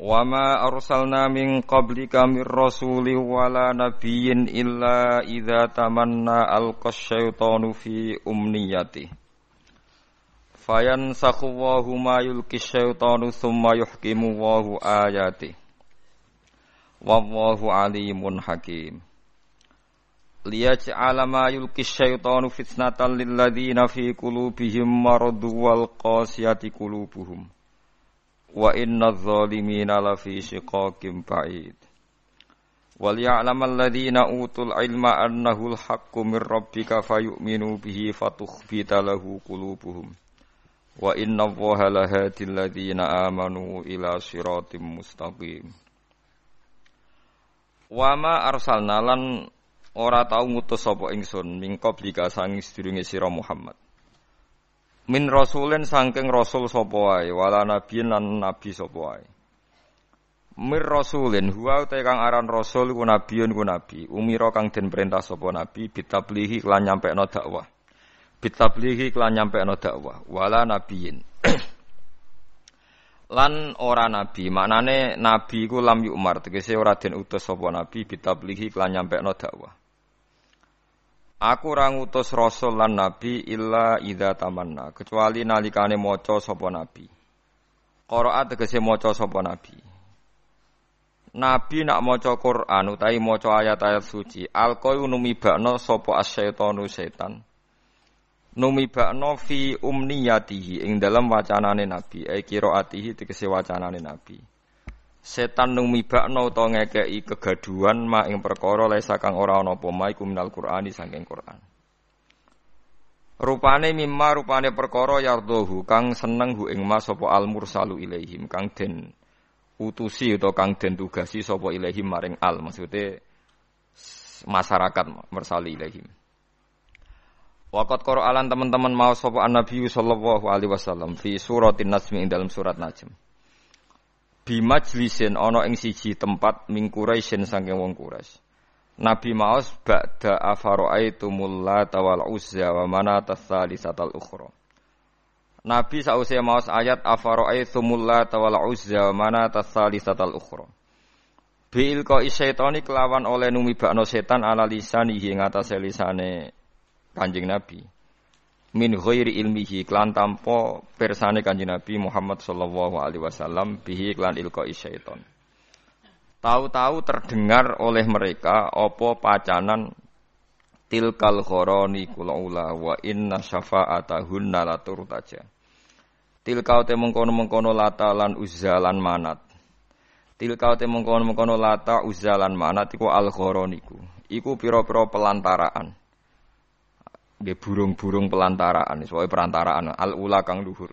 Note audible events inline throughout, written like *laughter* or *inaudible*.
Wa ma arsalna min qablika min rasulin wala nabiyyin illa idza tamanna alqa syaitanu fi umniyati. Fayansakhu Allahu ma yulqi syaitanu thumma yuhkimu Allahu ayati. Wallahu alimun hakim. Liyaj'ala ma yulqi syaitanu fitnatan lil ladzina fi qulubihim maradu wal qasiyati qulubuhum wa inna adh-dhalimina lafi shiqaqin ba'id. Wal ya'lam alladhina utul ilma annahu al-haqqu min rabbika fayu'minu bihi fatukhbita lahu qulubuhum. Wa inna allaha lahadi alladhina amanu ila siratim mustaqim. Wa ma arsalna lan ora tau ngutus sapa ingsun mingkop lika sang sedurunge sira Muhammad min rasulin sangking rasul sapa wala nabiyin lan nabi sapa mir rasulin huwa te kang aran rasul ku nabiyun ku nabi. Umira kang den perintah sapa nabi bitablihi lan nyampekno dakwah. Bitablihi lan nyampekno dakwah. Wala nabiyin *clears throat* lan ora nabi. Maknane nabi ku lam yumar tegese ora den utus sapa nabi bitablihi lan nyampekno dakwah Aku ora ngutus rasul lan nabi illa idza tamanna, kecuali nalikane maca sapa nabi. Qiraat tegese maca sapa nabi. Nabi nak maca Quran utawi maca ayat-ayat suci, alqayu numibakno sapa asyaitonu setan. Numibakno fi umniyatihi ing dalam wacanane nabi, ai qiraatihi tegese wacanane nabi setan numibakno utawa ngekeki kegaduhan ma ing perkara laisa kang ora ana apa ma iku minal Qur'ani saking Qur'an. Rupane mimma rupane perkara yardohu kang seneng hu ing mas sapa al mursalu ilaihim kang den utusi utawa kang den tugasi sapa ilaihim maring al maksude masyarakat mursali ilaihim. Waqat Qur'an teman-teman mau sapa an Nabi sallallahu alaihi wasallam fi suratin Najm ing dalam surat Najm bimajlisin ana ing siji tempat ming Quraisyin saking wong Quraisy. Nabi maos ba'da afara'aitumul lata wal uzza wa manata tsalisatal ukhra. Nabi sause maos ayat afara'aitumul lata wal uzza wa manata tsalisatal ukhra. Bil ko isyaitani kelawan oleh numibakno setan ala lisanihi ing atase lisane Kanjeng Nabi min ghairi ilmihi klan tanpa persane Kanjeng Nabi Muhammad sallallahu alaihi wasallam bihi klan ilqa syaiton. Tahu-tahu terdengar oleh mereka apa pacanan tilkal khoroni kulaula wa inna syafa'atahunna la turtaja. Tilkau te mengkono-mengkono lata lan uzzalan manat. Tilkau te mengkono-mengkono lata uzzalan manat iku al khoroniku. Iku pira-pira pelantaraan nggih burung-burung pelantaraan, sesuai perantaraan al ula kang luhur.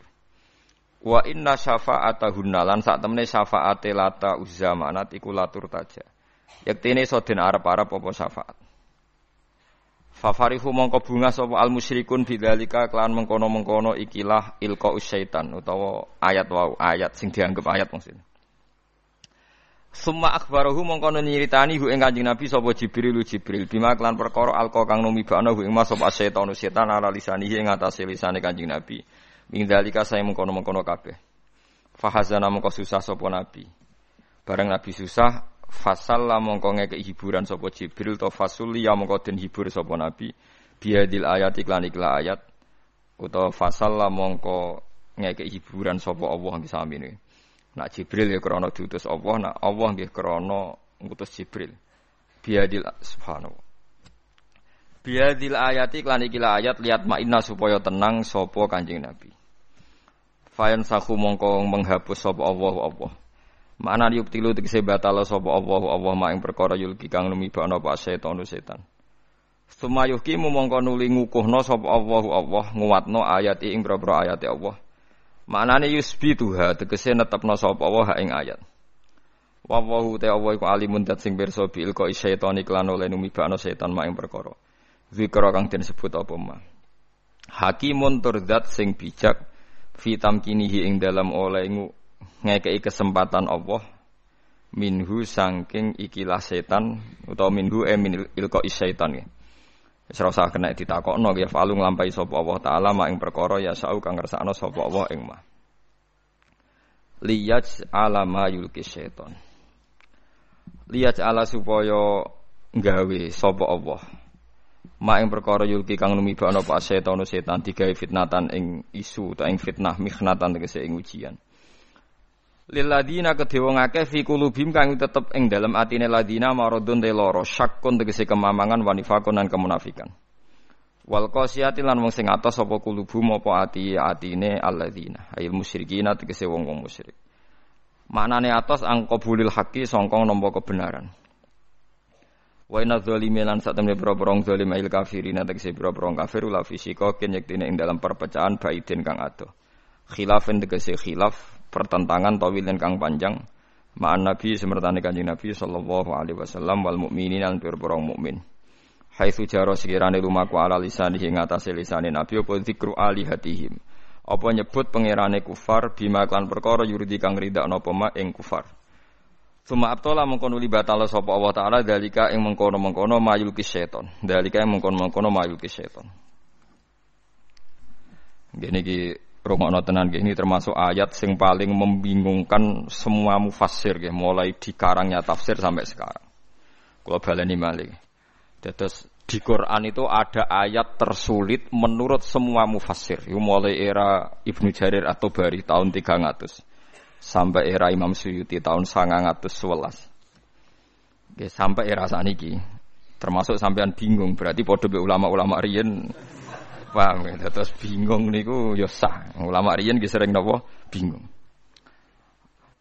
Wa inna syafa'atahunna lan sak temene syafaate lata uzzamanat iku latur taja. Yektene iso den arep-arep apa syafaat. Fafarihu mongko bunga sapa al musyrikun bidzalika kelan mengkono-mengkono ikilah ilqa syaitan utawa ayat wau ayat sing dianggap ayat maksudnya. Summa akhbarahu mongko nyiritani hu ing Kanjeng Nabi sapa Jibril Jibril bima kelan perkara alqa kang numibakno hu ing mas sapa setan ala lisanihi ing atase lisane Kanjeng Nabi. Min dalika saya mengkono-mengkono kabeh. Fahazana mongko susah sapa Nabi. Bareng Nabi susah, fasalla mongko ngeke hiburan sapa Jibril to fasuli ya mongko den hibur sapa Nabi. Biadil ayat iklan iklan ayat utawa fasalla mongko ngeke hiburan sapa Allah sami ini. Nak Jibril ya krana diutus Allah, nak Allah nggih krana ngutus Jibril. Biadil subhanahu. Biadil ayati klan iki ayat lihat makna supaya tenang sapa Kanjeng Nabi. Fayan sahu mongko menghapus sapa Allah Allah. Makna yuktilu tegese batal sapa Allah Allah mak ing perkara yulki kang lumibana apa setan setan. Sumayuhki mongko nuli ngukuhno sapa Allah Allah nguwatno ayat ing boro ayat Allah. Maknane yusbi tuha tegese netepno sapa wa ing ayat. Wa wahu te Allah iku alimun dat sing pirsa bil ko syaitan iklan oleh numibano setan mak ing perkara. Zikra kang den sebut apa ma. Hakimun turdat sing bijak fitam kinihi ing dalam oleh ngekei kesempatan Allah minhu sangking ikilah setan utawa minhu e min ilko syaitan ya. Wis ora usah kena ditakokno ya falu nglampahi sapa Allah taala mak ing perkara ya sau kang ngersakno sapa Allah ing mah. Liyaj alama yulki syaitan. Lihat ala supaya gawe sapa Allah. Mak ing perkara yulki kang numibakno apa setan setan digawe fitnatan ing isu ta ing fitnah mikhnatan tegese ing ujian Liladina kedhe wong akeh fi kulubim kang tetep ing dalem atine ladina maradun te lara syakkun tegese kemamangan wanifakun lan kemunafikan Wal qasiyati lan wong sing atos sapa kulubum apa ati atine alladzina ayil musyrikina tegese wong-wong musyrik Maknane atas angkobulil haki songkong nompo kebenaran. Wa inna dzalimi lan sak temne pira-pira zalim il kafirin tegese pira-pira kafir la fisika ken yektine ing dalam perpecahan baidin kang ado. Khilafin tegese khilaf pertentangan tawilin kang panjang ma'an nabi semertane kanjeng nabi sallallahu alaihi wasallam wal mukminin lan pira-pira mukmin. Haitsu jaro sekirane lumaku ala lisan ing atase lisane nabi apa zikru alihatihim apa nyebut pangerane kufar bima klan perkara yurdi kang ridakno apa mak ing kufar Suma abtola mengkono li batala sapa Allah taala dalika ing mengkono-mengkono mayul ki seton. Dalika ing mengkono-mengkono mayul ki seton. Gini ki rungokno tenan ini termasuk ayat sing paling membingungkan semua mufassir ya, mulai di karangnya tafsir sampai sekarang. Kalau baleni malih. Dados di Quran itu ada ayat tersulit menurut semua mufassir. Mulai era Ibnu Jarir atau Bari tahun 300 sampai era Imam Suyuti tahun 911. Oke, sampai era saniki termasuk sampean bingung berarti be ulama-ulama riyen paham ya terus bingung niku ya sah. Ulama riyen ki sering napa? Bingung.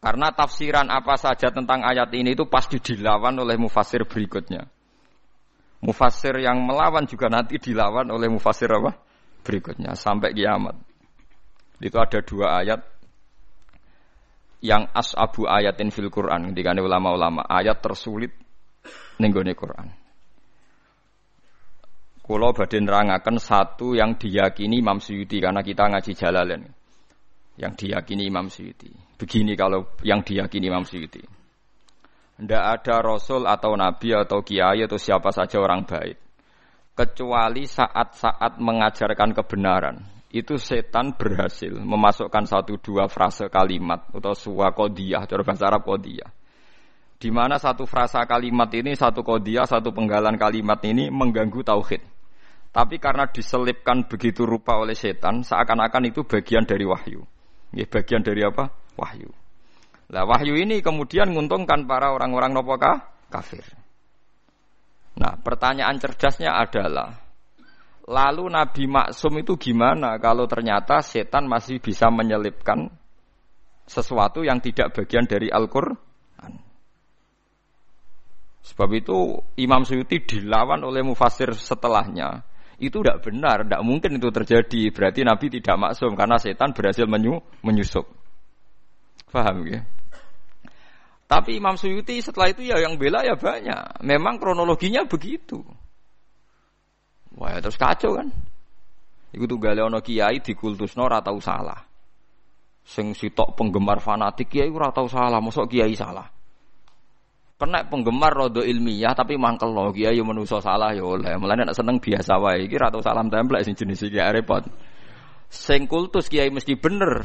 Karena tafsiran apa saja tentang ayat ini itu pasti dilawan oleh mufasir berikutnya. Mufassir yang melawan juga nanti dilawan oleh mufassir apa? Berikutnya sampai kiamat. Itu ada dua ayat. Yang as'abu ayatin fil Quran ketika ulama-ulama. Ayat tersulit nenggone Quran. Kulo badhe nerangaken satu yang diyakini Imam Suyuti karena kita ngaji Jalalain. Yang diyakini Imam Suyuti. Begini kalau yang diyakini Imam Suyuti. Tidak ada rasul atau nabi atau kiai atau siapa saja orang baik. Kecuali saat-saat mengajarkan kebenaran. Itu setan berhasil memasukkan satu dua frase kalimat atau suwa kodiyah, cara bahasa Arab kodiyah. Di mana satu frasa kalimat ini, satu kodiyah, satu penggalan kalimat ini mengganggu tauhid. Tapi karena diselipkan begitu rupa oleh setan, seakan-akan itu bagian dari wahyu. Ya, bagian dari apa? Wahyu. Lah wahyu ini kemudian menguntungkan para orang-orang nopokah kafir. Nah, pertanyaan cerdasnya adalah lalu Nabi Maksum itu gimana kalau ternyata setan masih bisa menyelipkan sesuatu yang tidak bagian dari Al-Qur'an? Sebab itu Imam Suyuti dilawan oleh mufasir setelahnya. Itu tidak benar, tidak mungkin itu terjadi. Berarti Nabi tidak maksum karena setan berhasil menyu, menyusup. Paham ya? Tapi Imam Suyuti setelah itu ya yang bela ya banyak. Memang kronologinya begitu. Wah ya terus kacau kan. Iku tuh ono kiai dikultusno ora tau salah. Sing sitok penggemar fanatik kiai ora tau salah, mosok kiai salah. Kena penggemar rodo ilmiah tapi mangkel lo kiai menuso salah ya oleh. Mulane nek seneng biasa wae iki ora tau salam templek sing jenis iki repot. Sing kultus kiai mesti bener,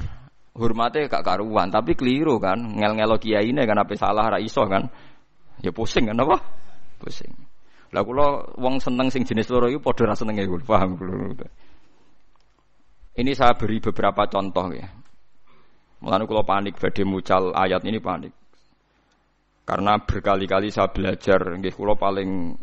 hormatnya gak karuan, tapi keliru kan, ngel-ngelo kiai ini kan apa salah ra iso kan, ya pusing kan apa? Pusing. Lah kula wong seneng sing jenis loro iku padha ra senenge kula, paham kula. Ini saya beri beberapa contoh ya. Mulane kula panik badhe mucal ayat ini panik. Karena berkali-kali saya belajar, nggih kula paling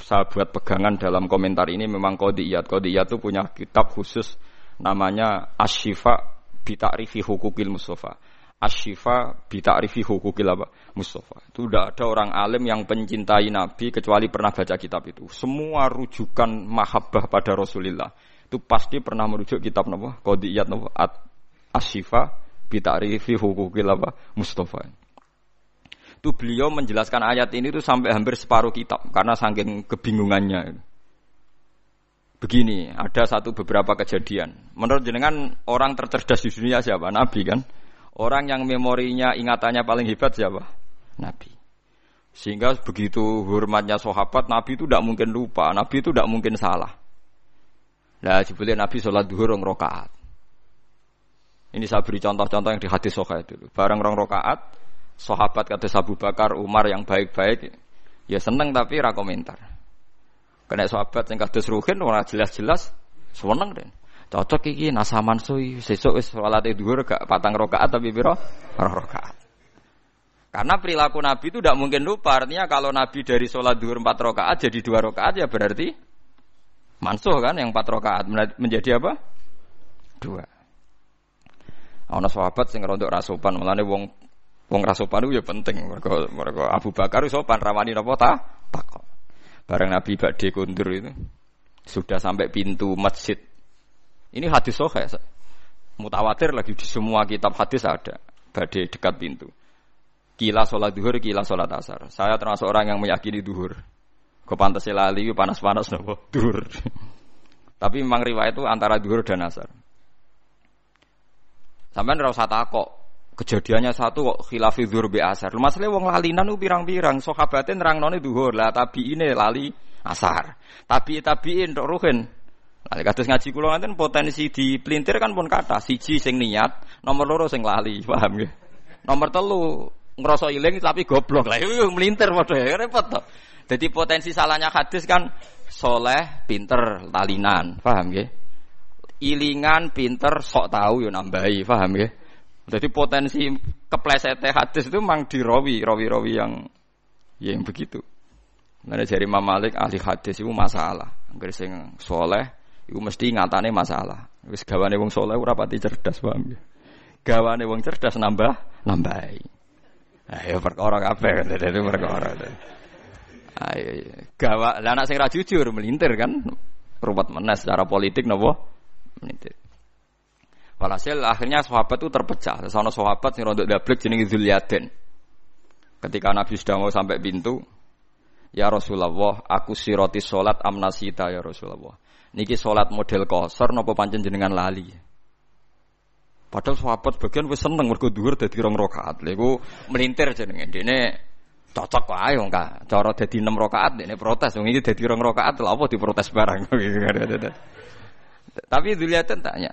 saya buat pegangan dalam komentar ini memang kodiyat. Kodiyat itu punya kitab khusus namanya Ashifa bita'rifi hukukil Mustafa. Asyifa bita'rifi hukukil apa? Mustafa. Itu tidak ada orang alim yang pencintai Nabi kecuali pernah baca kitab itu. Semua rujukan mahabbah pada Rasulullah itu pasti pernah merujuk kitab napa? Qadiyat napa? Asyifa bita'rifi hukukil apa? Mustafa. Itu beliau menjelaskan ayat ini itu sampai hampir separuh kitab karena saking kebingungannya. Begini, ada satu beberapa kejadian. Menurut jenengan orang tercerdas di dunia siapa? Nabi kan? Orang yang memorinya, ingatannya paling hebat siapa? Nabi. Sehingga begitu hormatnya sahabat, Nabi itu tidak mungkin lupa, Nabi itu tidak mungkin salah. Nah, jebule Nabi sholat duhur rong rokaat. Ini saya beri contoh-contoh yang di hadis soha itu. Barang rong rokaat, sahabat kata Abu Bakar, Umar yang baik-baik, ya seneng tapi ra komentar. Kena sahabat yang kados Ruhin ora jelas-jelas seneng deh. Cocok iki nasaman sui sesuk wis salat dhuwur gak patang rakaat tapi piro? Rong rakaat. Karena perilaku Nabi itu tidak mungkin lupa. Artinya kalau Nabi dari sholat duhur empat rakaat jadi dua rakaat ya berarti mansuh kan yang empat rakaat menjadi apa? Dua. Ana sahabat sing rontok rasopan, mulane wong wong rasopan itu ya penting. Mereka, mereka Abu Bakar sopan ramani napa ta? Takok. Bareng Nabi badhe kundur itu sudah sampai pintu masjid. Ini hadis sahih. Mutawatir lagi di semua kitab hadis ada. Badhe dekat pintu. Kila sholat duhur, kila sholat asar. Saya termasuk orang yang meyakini duhur. Kau pantas lali, panas-panas nopo duhur. *laughs* Tapi memang riwayat itu antara duhur dan asar. Sampai ora usah takok. Kejadiannya satu kok khilafi dhuhr bi asar. Masalah wong lalinan u pirang-pirang sahabate nerangnone dhuhur lah tapi ini lali asar. Tapi tabiin tok ruhin. Lali kados ngaji kula ngaten potensi di pelintir kan pun kata siji sing niat, nomor loro sing lali, *laughs* paham nggih. Nomor telu ngerasa iling tapi goblok lah itu melintir padha ya repot toh. Jadi potensi salahnya hadis kan soleh, pinter, lalinan, paham nggih? ilingan pinter sok tahu yo nambahi paham ya jadi potensi kepleset hadis itu memang dirawi rawi-rawi yang yang begitu Nah, dari Imam Malik ahli hadis itu masalah. Angger sing soleh itu mesti ngatane masalah. Wis gawane wong soleh ora pati cerdas paham ya. Gawane wong cerdas nambah nambahi. Ayo perkara kabeh dadi perkara. Ayo gawa lah anak sing ra jujur melintir kan ruwet menes secara politik napa? Menit. Walhasil akhirnya sahabat itu terpecah. Sana sahabat yang rontok dablek jenenge Zulyaden. Ketika Nabi sudah mau sampai pintu, ya Rasulullah, aku siroti solat amnasita ya Rasulullah. Niki solat model kosor nopo pancen jenengan lali. Padahal sahabat bagian wis seneng mergo dhuwur dadi rong rakaat. Lha melintir jenenge. Dene cocok wae wong ka. Cara dadi 6 rakaat dene protes. Wong iki dadi rong rakaat lha apa diprotes barang. *laughs* Tapi Duliatan tanya,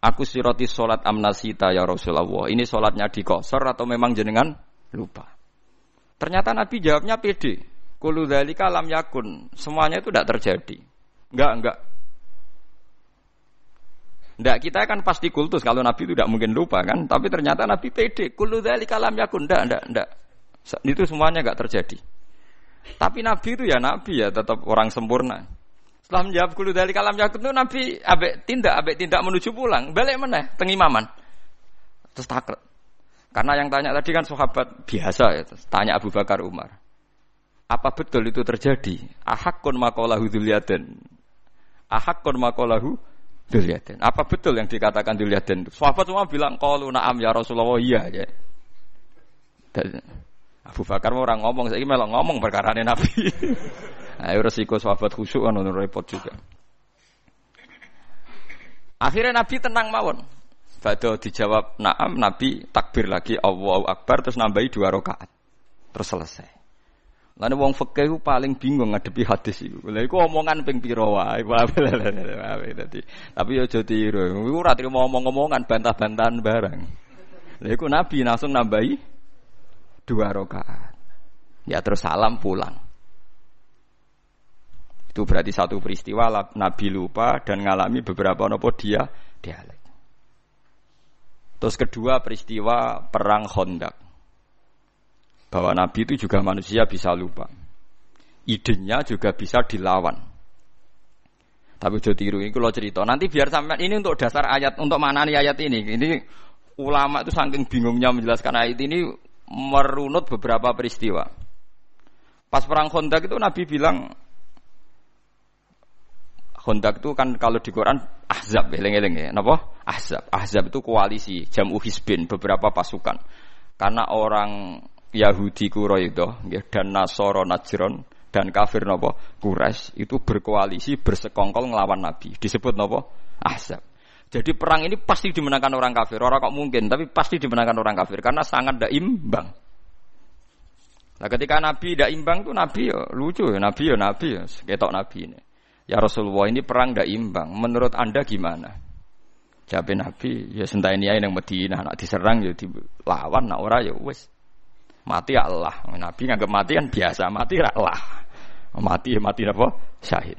aku siroti sholat amnasita ya Rasulullah. Ini sholatnya di kosor atau memang jenengan lupa? Ternyata Nabi jawabnya pede. Kulu dalika yakun. Semuanya itu tidak terjadi. Enggak, enggak. Enggak, kita kan pasti kultus kalau Nabi itu tidak mungkin lupa kan. Tapi ternyata Nabi pede. Kulu dalika lam yakun. Enggak, enggak, enggak. Itu semuanya enggak terjadi. Tapi Nabi itu ya Nabi ya, tetap orang sempurna. Setelah menjawab kulu dari kalam yakut itu Nabi abek tindak, abek tindak menuju pulang, balik mana? Tengimaman. Terus takut. Karena yang tanya tadi kan sahabat biasa ya, tanya Abu Bakar Umar. Apa betul itu terjadi? Ahakun makolahu duliaden. Ahakun makolahu duliaden. Apa betul yang dikatakan duliaden? Sahabat semua bilang, kalau na'am ya Rasulullah, iya ya. Abu Bakar orang ngomong, saya malah ngomong perkara Nabi. *laughs* Ayo resiko sahabat khusyuk kan repot juga. Akhirnya Nabi tenang mawon. Bado dijawab naam, Nabi takbir lagi Allahu Akbar terus nambahi dua rakaat. Terus selesai. Lalu wong fikih paling bingung ngadepi hadis itu. Lha iku omongan ping pira wae. Tapi yo aja tiru. Iku ora trimo omong-omongan bantah-bantahan barang. Lha iku Nabi langsung nambahi dua rakaat. Ya terus salam pulang. Itu berarti satu peristiwa Nabi lupa dan ngalami beberapa nopo dia dialek. Terus kedua peristiwa perang Khandaq. Bahwa Nabi itu juga manusia bisa lupa. Idenya juga bisa dilawan. Tapi udah tiru ini kalau cerita. Nanti biar sampai ini untuk dasar ayat, untuk mana nih ayat ini. Ini ulama itu saking bingungnya menjelaskan ayat ini merunut beberapa peristiwa. Pas perang Khandaq itu Nabi bilang Hondak itu kan kalau di Quran Ahzab, eleng-eleng ya. Napa? Ahzab. Ahzab itu koalisi, jamu hisbin, beberapa pasukan. Karena orang Yahudi Quraidah dan Nasoro Najron dan kafir nopo Quraisy itu berkoalisi bersekongkol ngelawan Nabi. Disebut nopo Ahzab. Jadi perang ini pasti dimenangkan orang kafir. Orang kok mungkin, tapi pasti dimenangkan orang kafir karena sangat tidak imbang. Nah ketika Nabi tidak imbang tuh Nabi ya lucu ya Nabi ya Nabi ya ketok Nabi ini. Ya Rasulullah ini perang tidak imbang. Menurut anda gimana? Jawab Nabi ya sentai ini yang Medina nak diserang ya dilawan nak ora ya wes mati ya Allah. Nabi nganggap mati kan biasa mati ya Allah. Mati ya mati apa? Syahid.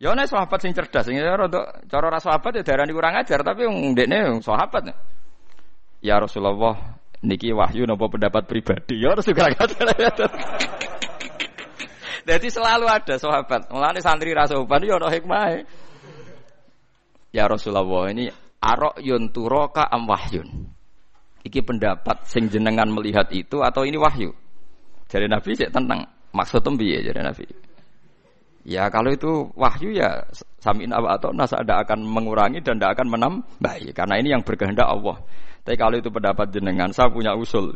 Ya ana sahabat sing cerdas, sing rada cara ra sahabat ya darani kurang ajar, tapi wong ndekne sahabat. Ya Rasulullah, niki wahyu napa pendapat pribadi? Ya Rasul Jadi selalu ada sahabat. Mulane santri ra sopan ya ana hikmah. Ya Rasulullah, ini arok yun turoka am wahyun. Iki pendapat sing jenengan melihat itu atau ini wahyu? Jadi Nabi cek tentang maksud piye jadi Nabi. Ya kalau itu wahyu ya samin apa atau nas ada akan mengurangi dan tidak akan menambah karena ini yang berkehendak Allah. Tapi kalau itu pendapat jenengan, saya punya usul.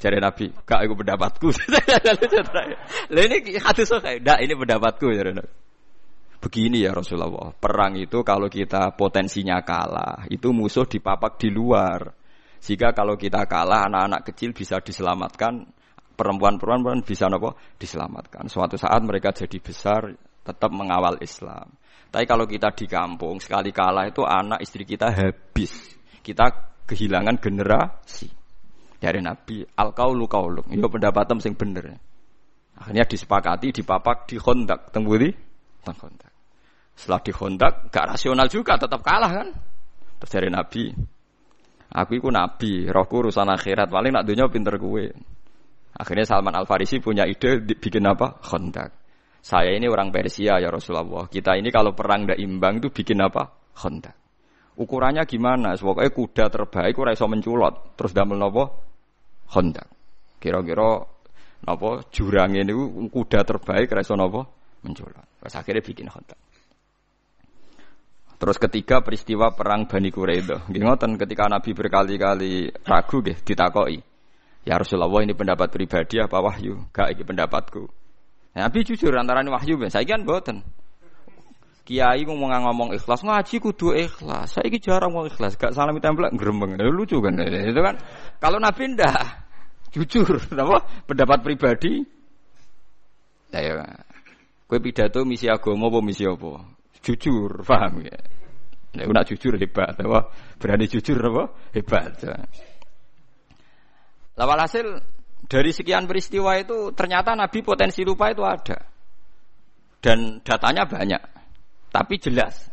Jadi Nabi, gak itu pendapatku. *laughs* Lah ini hadis tidak ini pendapatku jadi Nabi. Begini ya Rasulullah, perang itu kalau kita potensinya kalah, itu musuh dipapak di luar. Sehingga kalau kita kalah, anak-anak kecil bisa diselamatkan, perempuan-perempuan bisa nopo diselamatkan. Suatu saat mereka jadi besar tetap mengawal Islam. Tapi kalau kita di kampung sekali kalah itu anak istri kita habis. Kita kehilangan generasi. Dari Nabi al kaulu kauluk. Pendapat sing bener. Akhirnya disepakati, dipapak, dihondak. Tengguli, tengkondak. Setelah dihondak, gak rasional juga, tetap kalah kan. Terus dari Nabi, aku itu Nabi, rohku urusan akhirat, paling nak dunia pinter gue. Akhirnya Salman Al Farisi punya ide bikin apa? Khandaq. Saya ini orang Persia ya Rasulullah. Kita ini kalau perang tidak imbang itu bikin apa? Khandaq. Ukurannya gimana? Pokoknya kuda terbaik ora iso menculot. Terus damel napa? Khandaq. Kira-kira napa jurang ini kuda terbaik ora iso napa? Menculot. Terus akhirnya bikin Khandaq. Terus ketiga peristiwa perang Bani Quraidah. Nggih ketika Nabi berkali-kali ragu nggih ditakoki. Ya Rasulullah ini pendapat pribadi apa wahyu? Gak ini pendapatku. Nah, Nabi jujur antara wahyu saya kan boten. Kiai ngomong ngomong ikhlas ngaji kudu ikhlas. Saya ini jarang ngomong ikhlas. Gak salam tempel gerembeng. Lucu kan? Itu kan. Kalau Nabi ndak *laughs* jujur, apa pendapat pribadi. Nah, ya. Kue pidato misi agama apa misi apa? Jujur, paham ya? Nek nak jujur hebat, apa? Berani jujur apa? Hebat. Lawal hasil dari sekian peristiwa itu ternyata Nabi potensi lupa itu ada. Dan datanya banyak. Tapi jelas.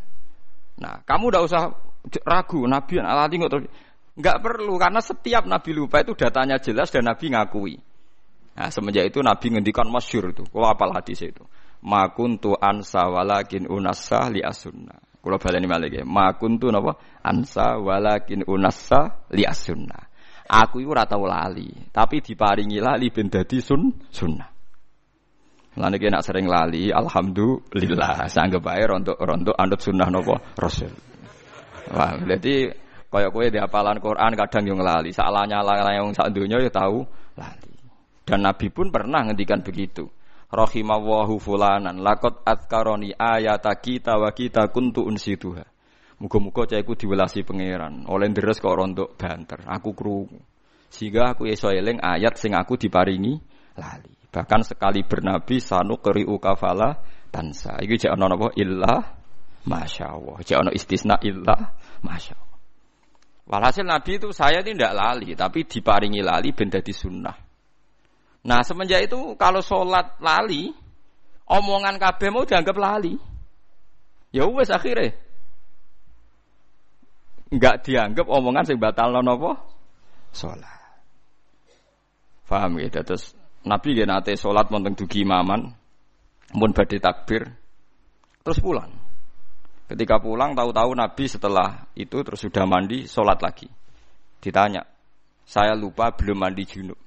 Nah, kamu tidak usah ragu Nabi alati terus nggak perlu karena setiap Nabi lupa itu datanya jelas dan Nabi ngakui. Nah, semenjak itu Nabi ngendikan masyur itu. Kalau apal hadis itu. Makuntu ansa walakin unassa li asunna. Kalau baleni malih ya. Makuntu napa? Ansa walakin unassa li asunna. Aku itu rata lali, tapi diparingi lali ben dadi sun sunnah. Lan iki nak sering lali, alhamdulillah sanggep bae rontok rontok anut sunnah nopo Rasul. Wah, berarti kaya kowe di hafalan Quran kadang yang lali, salahnya lali yang sak dunia ya tahu lali. Dan Nabi pun pernah ngendikan begitu. Rahimawahu fulanan lakot atkaroni ayata kita wa kita kuntu unsituha. Muga-muga cahku diwelasi pangeran. Oleh deres kok rontok banter. Aku krungu. Sehingga aku iso eling ayat sing aku diparingi lali. Bahkan sekali bernabi sanu keri ukafala tansa. Iki jek ana napa illah masyaallah. Jek ana istisna illah masyaallah. Walhasil Nabi itu saya tidak lali, tapi diparingi lali ben dadi sunnah. Nah semenjak itu kalau sholat lali, omongan kabeh mau dianggap lali. Ya wes akhirnya Enggak dianggap omongan sing batal nopo sholat. Paham ya? Terus Nabi ya nate sholat monteng dugi imaman, pun badai takbir, terus pulang. Ketika pulang tahu-tahu Nabi setelah itu terus sudah mandi sholat lagi. Ditanya, saya lupa belum mandi junub.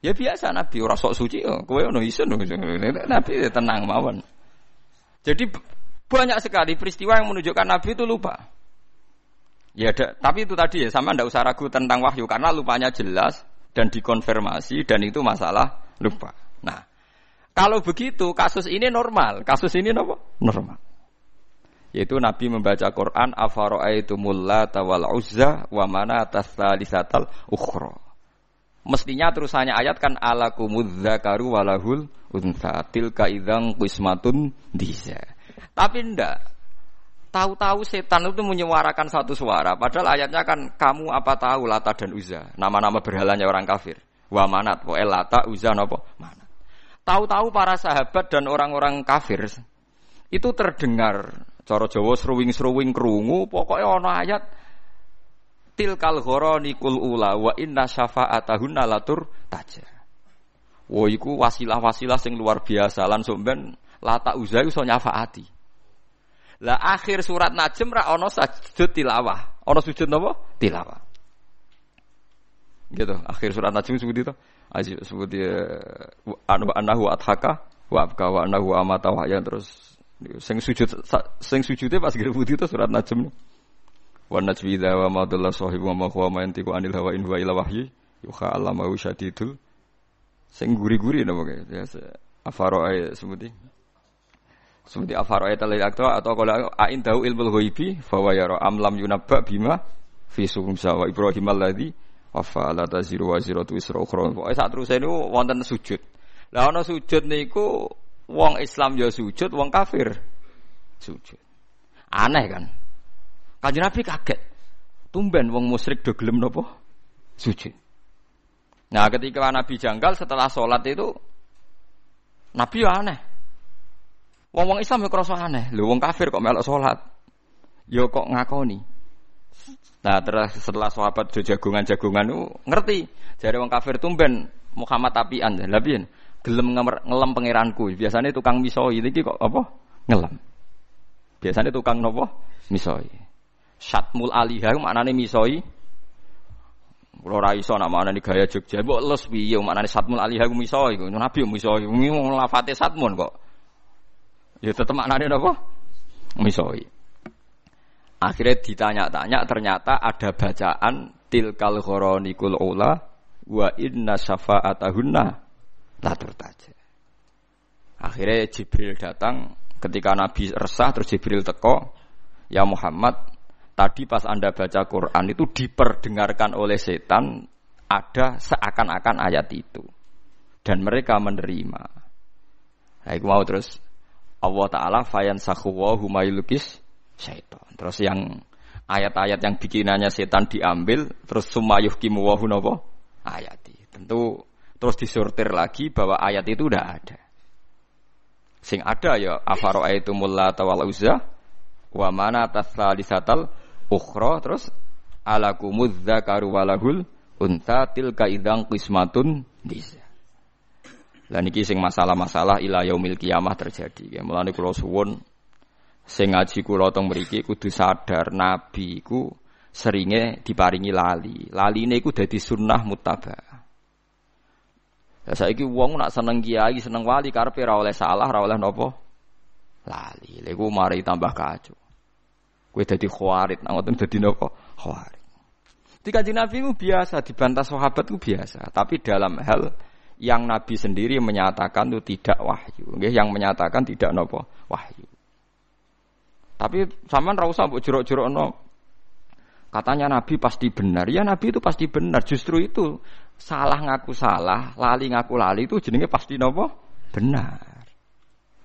Ya biasa Nabi ora sok suci oh, kowe ono isun Nabi ya tenang mawon. Jadi banyak sekali peristiwa yang menunjukkan Nabi itu lupa. Ya ada, tapi itu tadi ya sama ndak usah ragu tentang wahyu karena lupanya jelas dan dikonfirmasi dan itu masalah lupa. Nah, kalau begitu kasus ini normal, kasus ini apa? Normal. Yaitu Nabi membaca Quran afara'aitumul lata wal uzza wa mana tasalisatal ukhra. Mestinya terusannya ayat kan alakumudz zakaru walahul untha tilka. Tapi ndak. Tahu-tahu setan itu menyuarakan satu suara. Padahal ayatnya kan kamu apa tahu Lata dan Uzza. Nama-nama berhalanya orang kafir. Wa manat. Wa Lata, Uzza, nopo? Manat. Tahu-tahu para sahabat dan orang-orang kafir itu terdengar cara Jawa seruwing-seruwing krungu pokoknya ana ayat tilkal nikul ula wa inna syafa'atahunna latur taja. Wo iku wasilah-wasilah sing luar biasa lan somben lata uzai iso nyafaati. Lah akhir surat Najm ra ana sujud tilawah. Ana sujud napa? Tilawah. Gitu, akhir surat Najm sebut itu. Aji sebut dia anu anahu adhaka wa abka wa anahu amata wa ya terus sing sujud sing sujude pas putih itu surat Najm. Wa najmi idza wa ma dalla sahibu wa ma huwa ma yantiqu anil hawa in huwa illa wahyi yuha allamahu syadidul sing guri-guri napa ya afaro ay sebuti seperti afaro ayat al atau kalau ain tahu ilmu ghaibi fa wa yara am lam yunabba bima fi sumsa wa ibrahim alladzi wafa la taziru wa ziratu isra ukhra. Pokoke sak terus niku wonten sujud. Lah ana sujud niku wong Islam ya sujud wong kafir sujud. Aneh kan? Kanjeng Nabi kaget. Tumben wong musyrik do gelem napa sujud. Nah ketika Nabi janggal setelah sholat itu Nabi ya aneh Wong-wong Islam ya krasa aneh. Lho wong kafir kok melok salat. Ya kok ngakoni. Nah, terus setelah sahabat do jagungan-jagungan itu ngerti. Jare wong kafir tumben Muhammad tapian. Lah piye? Gelem ngelem pangeranku. Biasanya tukang misoi iki kok apa? Ngelem. Biasanya tukang nopo? Misoi. Syatmul alihah maknane misoi. Kulo ra iso nak maknane gaya Jogja. Mbok les piye maknane satmul alihah misoi. Nabi misoi. Ngomong lafate satmun kok. Ya tetap maknanya apa? Misoi. Akhirnya ditanya-tanya ternyata ada bacaan tilkal khoronikul ula wa inna syafa'atahunna la turtaja. Akhirnya Jibril datang ketika Nabi resah terus Jibril teko, "Ya Muhammad, tadi pas Anda baca Quran itu diperdengarkan oleh setan ada seakan-akan ayat itu." Dan mereka menerima. Nah, mau terus Allah Ta'ala fayan sahuwa humayulukis syaitan. Terus yang ayat-ayat yang bikinannya setan diambil, terus sumayuh kimuwahu nopo ayati. Tentu terus disortir lagi bahwa ayat itu udah ada. Sing ada ya afaro ayatumul lata wal uzza wa mana tasalisatal ukhra terus alakumudz zakaru walahul unta tilka idang qismatun bisa. Lah niki sing masalah-masalah ila yaumil kiamah terjadi. Ya mulane kula suwun sing ngaji kula teng mriki kudu sadar nabi iku seringe diparingi lali. Laline iku dadi sunnah muttaba. Lah saiki wong nak seneng kiai, seneng wali karepe ora oleh salah, ora oleh? Lali. Lha iku mari tambah kacau. Kowe dadi khawarit, nang ngoten dadi napa? Khawarit. Di kanjeng Nabi biasa, dibantah sahabat biasa. Tapi dalam hal yang Nabi sendiri menyatakan itu tidak wahyu. yang menyatakan tidak nopo wahyu. Tapi sama ra usah mbok jerok no. Katanya Nabi pasti benar. Ya Nabi itu pasti benar. Justru itu salah ngaku salah, lali ngaku lali itu jenenge pasti nopo benar.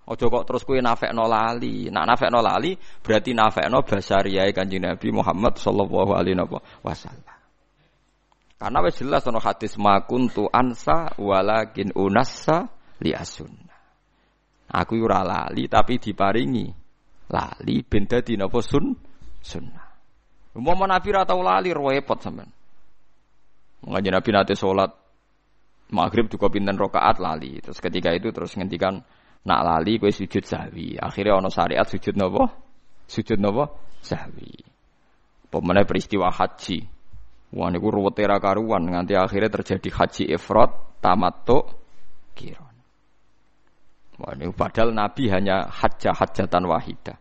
Ojo kok terus kue nafek no lali. Nak nafek no lali berarti nafek no basariyai kanjeng Nabi Muhammad sallallahu alaihi wasallam. Karena wis jelas ono hadis makuntu ansa walakin unassa li asunna. Aku ora lali tapi diparingi lali ben dadi napa sun sunnah. Umpama Nabi ora lali repot sampean. Mengaji Nabi nate salat maghrib juga pinten rakaat lali. Terus ketika itu terus ngendikan nak lali kowe sujud sahwi. Akhirnya ono syariat sujud napa? Sujud napa? Sahwi. Pemene peristiwa haji. Wah niku karuan nganti akhirnya terjadi haji ifrat tamattu kiron. Wah niku padahal Nabi hanya hajjah hajatan wahida.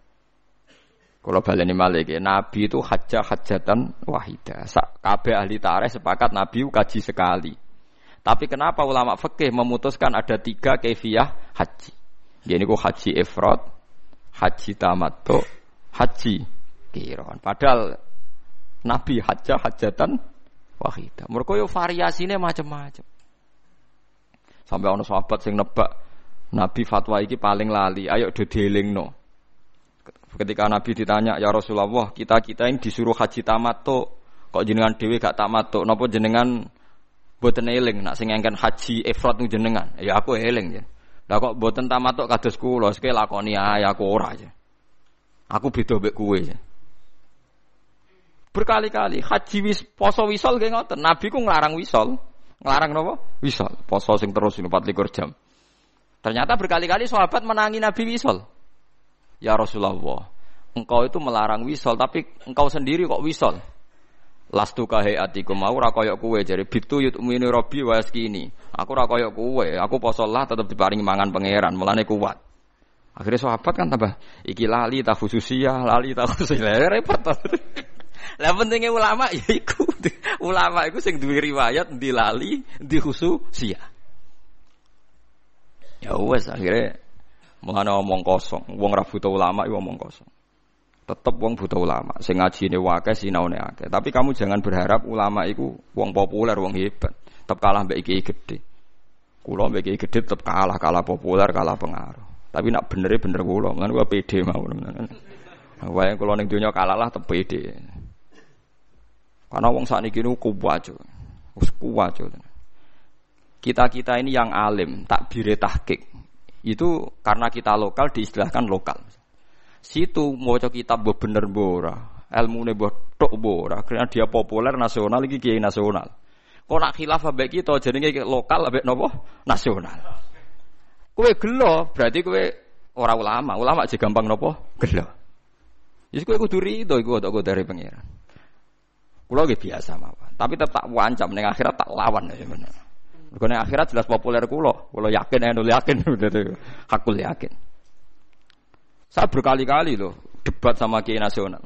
Kalau baleni malik ya, Nabi itu hajjah hajatan wahida. Kabeh ahli tarikh sepakat Nabi kaji sekali. Tapi kenapa ulama fikih memutuskan ada tiga kefiah haji? Jadi kok haji ifrat, haji tamattu, haji kiron. Padahal Nabi hajjah hajatan wahidah. Mereka yo variasinya macam-macam. Sampai ono sahabat sing nebak Nabi fatwa iki paling lali, ayo do no. Ketika Nabi ditanya, "Ya Rasulullah, kita-kita ini disuruh haji tamattu, kok jenengan dhewe gak tamattu? Napa jenengan boten eling nak sing engken haji ifrat nu jenengan?" Ya aku eling ya. Lah kok boten tamattu kados kula, sik lakoni ae aku ora ya. Aku beda mbek kowe ya. Berkali-kali haji wis poso wisol nggih ngoten. Nabi ku nglarang wisol. Nglarang napa? Wisol. Poso sing terus 24 jam. Ternyata berkali-kali sahabat menangi Nabi wisol. Ya Rasulullah, engkau itu melarang wisol, tapi engkau sendiri kok wisol. Lastu kahe atiku mau rakoyok kue jadi bitu yut umini robi waskini. Aku rakoyok kue, aku posolah tetap diparingi mangan pangeran, melane kuat. Akhirnya sahabat kan tambah iki lali tak khususia, lali tak khususia, *laughs* repot. Lah pentingnya ulama ya iku. *laughs* Ulama iku sing duwe riwayat di lali, di khususia. Ya wes akhirnya Mengenai omong kosong, wong ra butuh ulama iku omong kosong. Tetep wong butuh ulama, sing ngajine wake sinaune akeh. Tapi kamu jangan berharap ulama iku wong populer, wong hebat. Tetep kalah mbek iki gede. Kulo mbek iki gede tetep kalah, kalah populer, kalah pengaruh. Tapi nak bener bener kulo, kan gua pede mau. Wae kulo ning donya kalah lah tetep pede. Karena wong sakniki niku kuwat. Wis kuwat. Kita-kita ini yang alim, tak bire tahqiq. Itu karena kita lokal diistilahkan lokal. Situ mau kitab mbok bener bora, ilmu ne mbok tok bora, karena dia populer nasional lagi kiai nasional. Kok nak khilaf ambek kita jenenge lokal ambek nopo nasional. Kue gelo berarti kue orang ulama, ulama aja gampang nopo gelo. Jadi kue kudu rido kok dari pangeran. Kulo biasa mawon, tapi tetap wancam ning akhirat tak lawan ya bener. Karena akhirat jelas populer kulo, kulo yakin, endo yakin, *laughs* hakul yakin. Saya berkali-kali loh debat sama kiai nasional.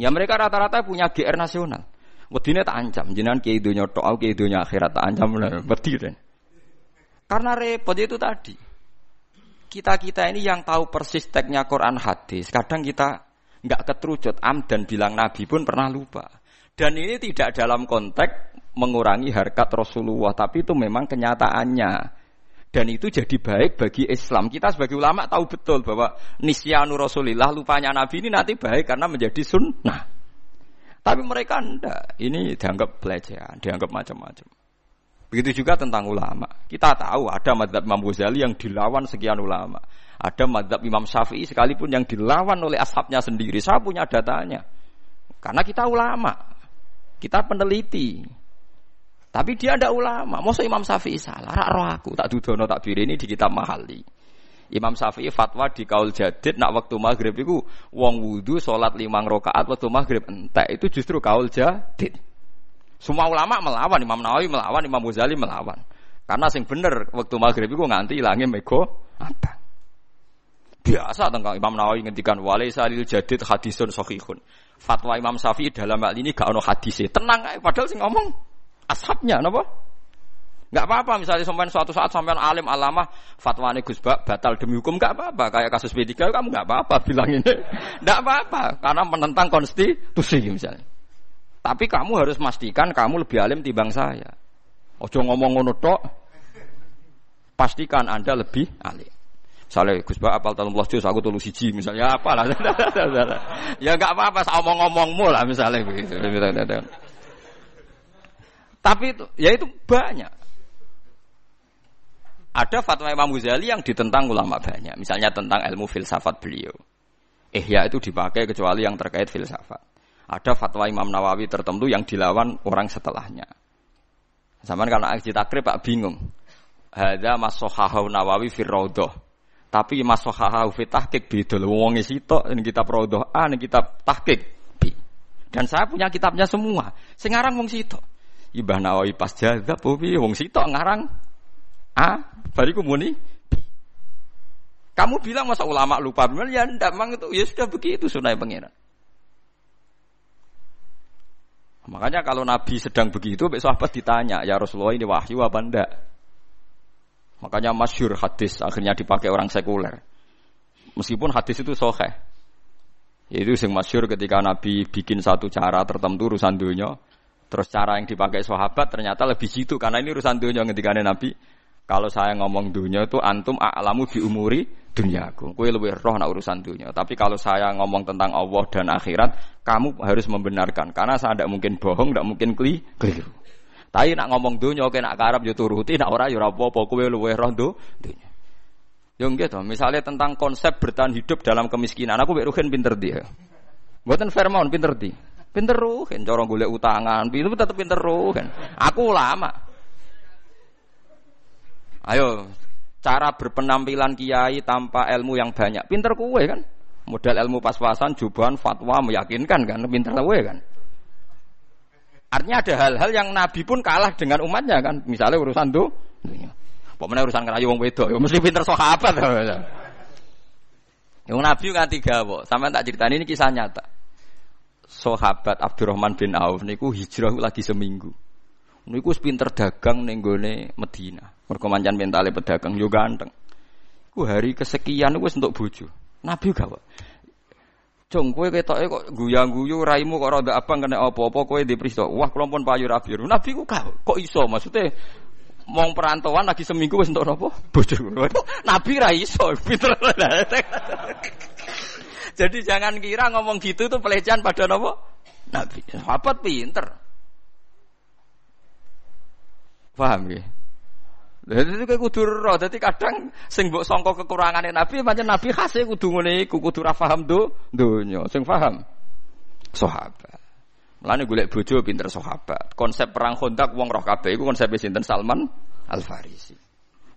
Ya mereka rata-rata punya GR nasional. Wedine tak ancam, jenengan kiai dunia tok, kiai dunia akhirat tak ancam lah, wedi Karena repot itu tadi. Kita-kita ini yang tahu persis teksnya Quran hadis, kadang kita nggak keterucut am dan bilang Nabi pun pernah lupa. Dan ini tidak dalam konteks mengurangi harkat Rasulullah, tapi itu memang kenyataannya. Dan itu jadi baik bagi Islam. Kita sebagai ulama tahu betul bahwa nisyanu Rasulillah, lupanya Nabi ini nanti baik karena menjadi sunnah. Tapi mereka enggak. Ini dianggap pelecehan, dianggap macam-macam. Begitu juga tentang ulama. Kita tahu ada madhab Imam Ghazali yang dilawan sekian ulama. Ada madhab Imam Syafi'i sekalipun yang dilawan oleh ashabnya sendiri. Saya punya datanya. Karena kita ulama. Kita peneliti. Tapi dia ada ulama. Masa Imam Syafi'i salah? Rak roh aku tak dudono tak ini di kitab Mahali. Imam Syafi'i fatwa di kaul jadid nak waktu maghrib itu wong wudhu sholat limang rokaat waktu maghrib entek itu justru kaul jadid. Semua ulama melawan Imam Nawawi melawan Imam Ghazali melawan. Karena sing bener waktu maghrib itu nganti hilangnya mego apa? Biasa tentang Imam Nawawi ngendikan walaisa lil jadid hadisun sahihun. Fatwa Imam Syafi'i dalam hal ini gak ono hadisnya. Tenang padahal sing ngomong ashabnya napa? Enggak apa-apa misalnya sampai suatu saat sampai alim alama fatwa Gus batal demi hukum enggak apa-apa kayak kasus B3 kamu enggak apa-apa bilang ini *laughs* enggak apa-apa karena menentang konstitusi misalnya. Tapi kamu harus pastikan kamu lebih alim timbang saya. Ojo ngomong ngono tok. Pastikan Anda lebih alim. Misalnya Gus Bak apal talung juz aku tulu siji misalnya apa lah. *laughs* ya enggak apa-apa omong-omongmu lah misalnya. Tapi itu, ya itu banyak. Ada fatwa Imam Ghazali yang ditentang ulama banyak. Misalnya tentang ilmu filsafat beliau. ya itu dipakai kecuali yang terkait filsafat. Ada fatwa Imam Nawawi tertentu yang dilawan orang setelahnya. Zaman kalau aji takrib Pak bingung. Hada masohahu Nawawi firrodoh. Tapi masohahu fi tahkik beda. Wong sitok ini kitab rodoh A, ini kitab tahkik B. Dan saya punya kitabnya semua. Sekarang wong sitok. Ibah Nawawi pas jaga bobi wong sitok ngarang A, bariku muni Kamu bilang masa ulama lupa benar ya ndak mang itu ya sudah begitu sunai pangeran. Makanya kalau Nabi sedang begitu, besok sahabat ditanya, ya Rasulullah ini wahyu apa enggak? Makanya masyur hadis akhirnya dipakai orang sekuler. Meskipun hadis itu soheh. Itu sing masyur ketika Nabi bikin satu cara tertentu urusan dunia, terus cara yang dipakai sahabat ternyata lebih jitu karena ini urusan dunia ketika Nabi kalau saya ngomong dunia itu antum a'lamu bi umuri dunyaku. Kue lebih roh nak urusan dunia. Tapi kalau saya ngomong tentang Allah dan akhirat, kamu harus membenarkan. Karena saya tidak mungkin bohong, tidak mungkin keli, keliru. Tapi nak ngomong dunia, oke nak karab yo turuti, nak ora yo apa-apa. Kue lebih roh dunia. Yang gitu, misalnya tentang konsep bertahan hidup dalam kemiskinan, aku beruhin pinter dia. Buatan Fairmount pinter dia. Pinter ruhin, corong golek utangan, itu tetap pinter ruhin. Aku lama. Ayo, cara berpenampilan kiai tanpa ilmu yang banyak. Pinter kue kan? Modal ilmu pas-pasan, jubahan, fatwa meyakinkan kan? Pinter kue kan? Artinya ada hal-hal yang Nabi pun kalah dengan umatnya kan? Misalnya urusan tuh, pokoknya urusan kerayu wong wedo, ya mesti pinter sahabat. *laughs* Yang Nabi kan tiga, kok. Sampai tak cerita ini kisah nyata. Sahabat Abdurrahman bin Auf niku hijrah lagi seminggu. Niku pinter dagang ning Medina. Mergo mancan mentale pedagang yo ganteng. Ku hari kesekian wis untuk bojo. Nabi gak kok. Jong kowe ketoke kok guyang-guyu raimu kok rada abang kena apa-apa kowe dipristo. Wah kula pun payu rabi. Nabi ku gak kok iso maksudnya mong perantauan lagi seminggu wis entuk napa? *laughs* Bojo. Nabi ra iso, *laughs* pinter. Jadi jangan kira ngomong gitu itu pelecehan pada napa? Nabi. Sahabat pinter. Paham ya? Jadi itu kudu roh. Jadi kadang sing mbok sangka kekurangane Nabi, pancen Nabi khase kudu ngene iku, kudu ra paham do donya. Sing paham sahabat. Mulane golek bojo pinter sahabat. Konsep perang Khandaq wong roh kabeh iku konsep sinten Salman Al Farisi.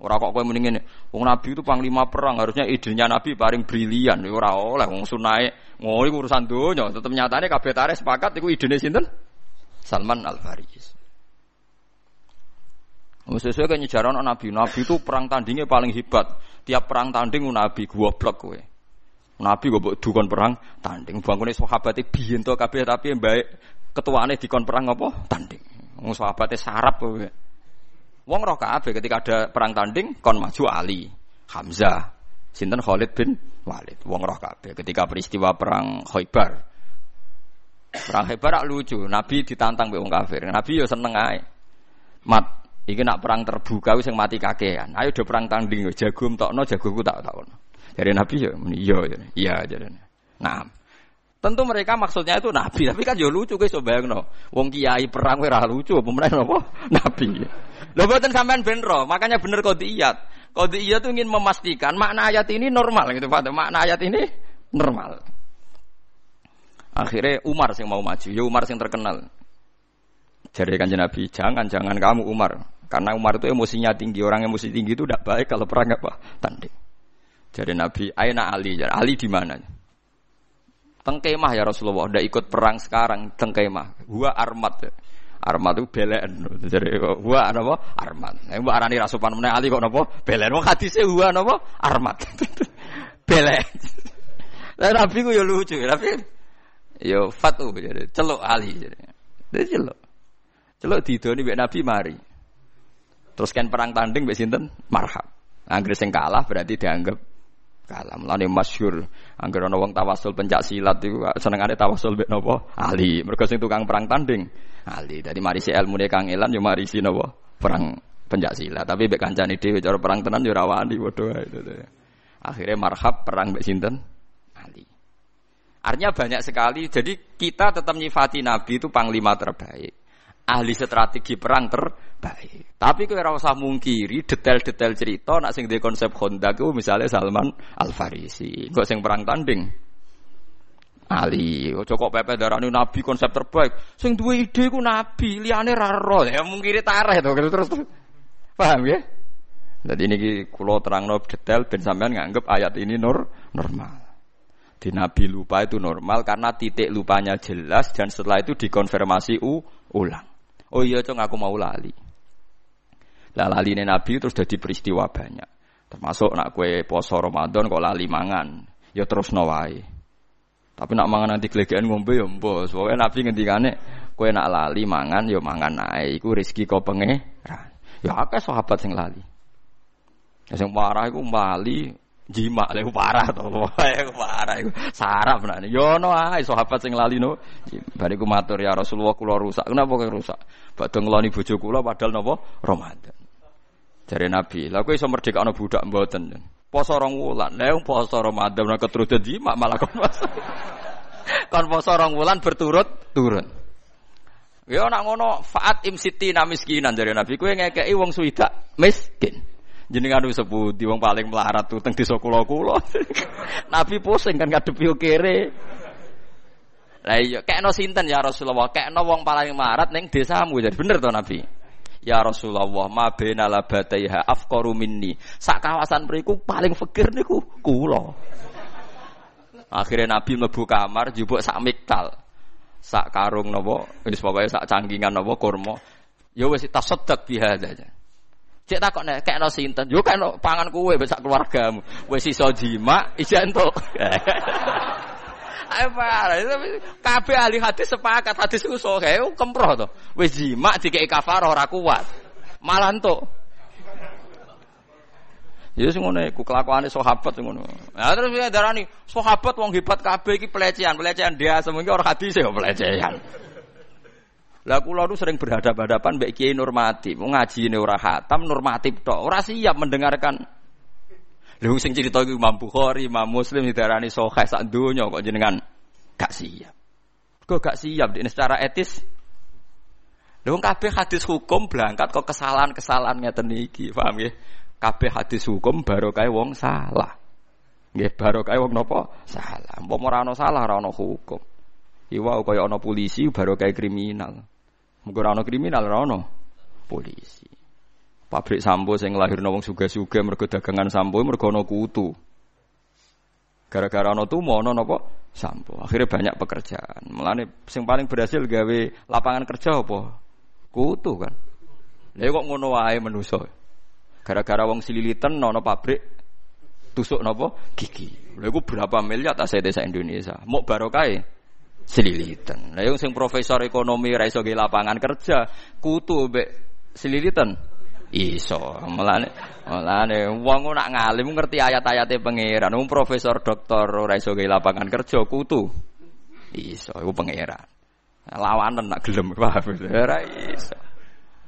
Ora kok kowe mendingin wong Nabi itu panglima perang, harusnya idenya Nabi paling brilian. Ora oleh wong sunae ngono iku urusan donya. Tetep nyatane kabeh tarik sepakat iku idene sinten? Salman Al Farisi. Sesuai kan nyejaran Nabi. Nabi itu perang tandingnya paling hebat. Tiap perang tanding Nabi goblok kowe. Nabi gue buat dukun perang tanding. Bangunnya sahabatnya biyen to kabeh tapi yang baik ketuaane dikon perang apa? Tanding. Wong sahabatnya sarap kowe. Wong roh kabeh ketika ada perang tanding kon maju Ali, Hamzah, sinten Khalid bin Walid. Wong roh kabeh ketika peristiwa perang Khaibar. Perang Khaibar lucu, Nabi ditantang mbek wong kafir. Nabi yo seneng ae. Mat Iki nak perang terbuka wis mati kakean. Ayo do perang tanding jago tokno jagoku tak takno. Dari Nabi ya iya ya. Iya jadi. Nah, tentu mereka maksudnya itu Nabi, tapi kan yo lucu guys coba no. Wong kiai perang ora lucu, pemenang apa? *laughs* Nabi. Lho mboten sampean ben makanya bener kodiyat. Kodiyat itu ingin memastikan makna ayat ini normal gitu, Pak. Makna ayat ini normal. Akhirnya Umar yang mau maju, ya Umar yang terkenal. Jadi kanjeng Nabi, jangan jangan kamu Umar, karena Umar itu emosinya tinggi, orang emosi tinggi itu tidak baik kalau perang apa tanding. Jadi Nabi, Aina Ali, jadi Ali di mana? Tengkemah ya Rasulullah, udah ikut perang sekarang tengkemah. Gua armat ya. Armat itu belen. Jadi gua apa? Armat. Nah, mbak arani rasupan mana Ali kok napa? Belen. Wong hadise gua napa? Armat. *laughs* belen. Lah Nabi ku ya lucu, tapi yo fatu jadi celuk Ali jadi. Jadi celuk. Celuk didoni mbek Nabi mari. Terus kan perang tanding mbek sinten? Marhab. Angger sing kalah berarti dianggap kalah. Mulane masyhur angger ana wong tawasul pencak silat iku senengane tawasul mbek napa? Ali. Mergo sing tukang perang tanding Ali. Dadi mari si ilmune Kang Elan yo mari si napa? Perang pencak silat. Tapi mbek kancane dhewe cara perang tenan yo rawani padha wae. Akhirnya marhab perang mbek sinten? Ali. Artinya banyak sekali. Jadi kita tetap nyifati Nabi itu panglima terbaik ahli strategi perang terbaik. Tapi kowe ora usah mungkiri detail-detail cerita nak sing di konsep Honda ku misalnya Salman Al Farisi. Kok sing perang tanding Ali, ojo kok pepe darani nabi konsep terbaik. Sing duwe ide ku nabi, liyane ra. Ya mungkiri tareh to terus. Paham ya? Jadi ini kulo terang detail ben sampean nganggep ayat ini nur normal. Di Nabi lupa itu normal karena titik lupanya jelas dan setelah itu dikonfirmasi u, ulang. Oh iya cong aku mau lali. Lah lali Nabi terus jadi peristiwa banyak. Termasuk nak kue poso Ramadan kok lali mangan, ya terus nawai. Tapi nak mangan nanti kelegean ngombe ya mbos. Pokoknya Nabi ngendikane Kowe nak lali mangan yo mangan ae. Iku rezeki kok pengeran. Ya akeh sahabat sing lali. Sing parah iku jima lek parah to. Iku parah iku sarap nek. Yo ono ae sahabat sing lali no. Bariku matur ya Rasulullah kula rusak. Kenapa kok rusak? Badhe ngloni bojo kula padahal napa Ramadan. Jare Nabi, lha kowe iso merdekakno budak mboten. Poso rong wulan, lha poso Ramadan nek keturutan jima malah kon poso. *laughs* kon poso rong wulan berturut turun. Ya nak ngono faat imsiti na miskinan jare Nabi kowe ngekeki wong suwidak miskin. Jenengan wis seputi wong paling melarat tuh teng desa kula-kula. *laughs* Nabi pusing kan ngadepi kere. Lah iya kekno sinten ya Rasulullah? Kekno wong paling melarat ning desamu. Jadi bener to Nabi? Ya Rasulullah, ma baina labataiha afqaru minni. Sak kawasan mriku paling fakir niku kula. Akhirnya Nabi mlebu kamar jupuk sak miktal. Sak karung napa, wis pokoke sak cangkingan napa kurma. Ya wis tasaddaq biha aja. Cek takok nek kekno sinten? Yo kekno pangan kowe besak keluargamu. Wis iso jima, ijen entuk. *laughs* Ayo parah, kabeh ahli hadis sepakat hadis iku sahih, kemproh to. Wis jima dikeki kafarah ora kuat. Malah entuk. Ya sing ngono iku kelakuane sahabat sing ngono. Nah terus ya darani sahabat wong hebat kabeh iki pelecehan, pelecehan dia semuanya orang hadis ya pelecehan. Lah kula sering berhadapan-hadapan mbek Kiai Nurmati, mau ngaji ini ora hatam normatif tok, ora siap mendengarkan. Lha sing cerita iku Imam Bukhari, Imam Muslim didarani sahih sak donya kok jenengan gak siap. Kok gak siap ini secara etis? Lha kabeh hadis hukum berangkat kok kesalahan-kesalahan ngeten iki, paham nggih? Kabeh hadis hukum barokah wong salah. Nggih barokah wong napa? Salah. Umpama ora ana salah ora ana hukum. Iwa kaya ana polisi barokah kriminal. Muga kriminal ora ono polisi. Pabrik sampo sing lahirno wong suga-suga mergo dagangan sampo mergo ana kutu. Gara-gara ana tumo ana napa? Sampo. Akhirnya banyak pekerjaan. Mulane sing paling berhasil gawe lapangan kerja apa? Kutu kan. Lha kok ngono wae manusa. Gara-gara wong sililitan ana pabrik tusuk napa? Gigi. Lha iku berapa miliar tas desa Indonesia. Mok barokah selilitan. Nah, yang sing profesor ekonomi ra iso lapangan kerja, kutu mbek selilitan iso. Mulane mulane wong nak ngalim ngerti ayat-ayate pangeran. Wong profesor doktor ora iso lapangan kerja, kutu iso iku pangeran. Lawanan nak gelem *laughs* ora iso.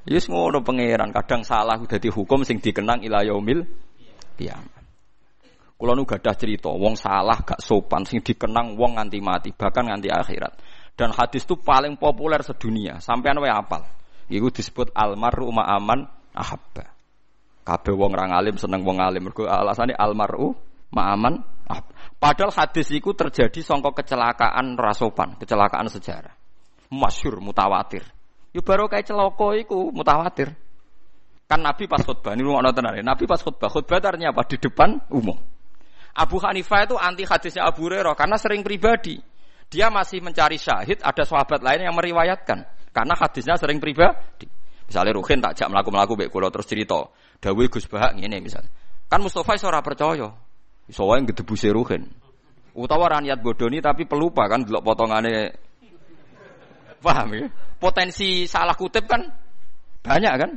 Yus ngono pangeran, kadang salah dadi hukum sing dikenang ila yaumil kiamat. Kulo nu gadah cerita, wong salah gak sopan sing dikenang wong nganti mati, bahkan nganti akhirat. Dan hadis itu paling populer sedunia, sampean wae apal. Iku disebut almaru ma'aman ahabba. Kabeh wong ra alim seneng wong alim. Mergo alasane almaru ma'aman ahab. Padahal hadis itu terjadi songko kecelakaan rasopan, kecelakaan sejarah. Masyur mutawatir. Yo baru kayak celoko iku mutawatir. Kan Nabi pas khutbah, ini rumah tenan. Nabi pas khutbah, khutbah artinya apa? Di depan umum. Abu Hanifah itu anti hadisnya Abu Hurairah karena sering pribadi. Dia masih mencari syahid, ada sahabat lain yang meriwayatkan karena hadisnya sering pribadi. Misalnya Ruhin tak jak melaku-melaku baik kalau terus cerita, Dawi Gus Bahak ini misalnya. Kan Mustafa ora percaya. Iso wae gedebuse Ruhin. Utawa rakyat bodoni tapi pelupa kan delok potongane Paham ya? Potensi salah kutip kan banyak kan?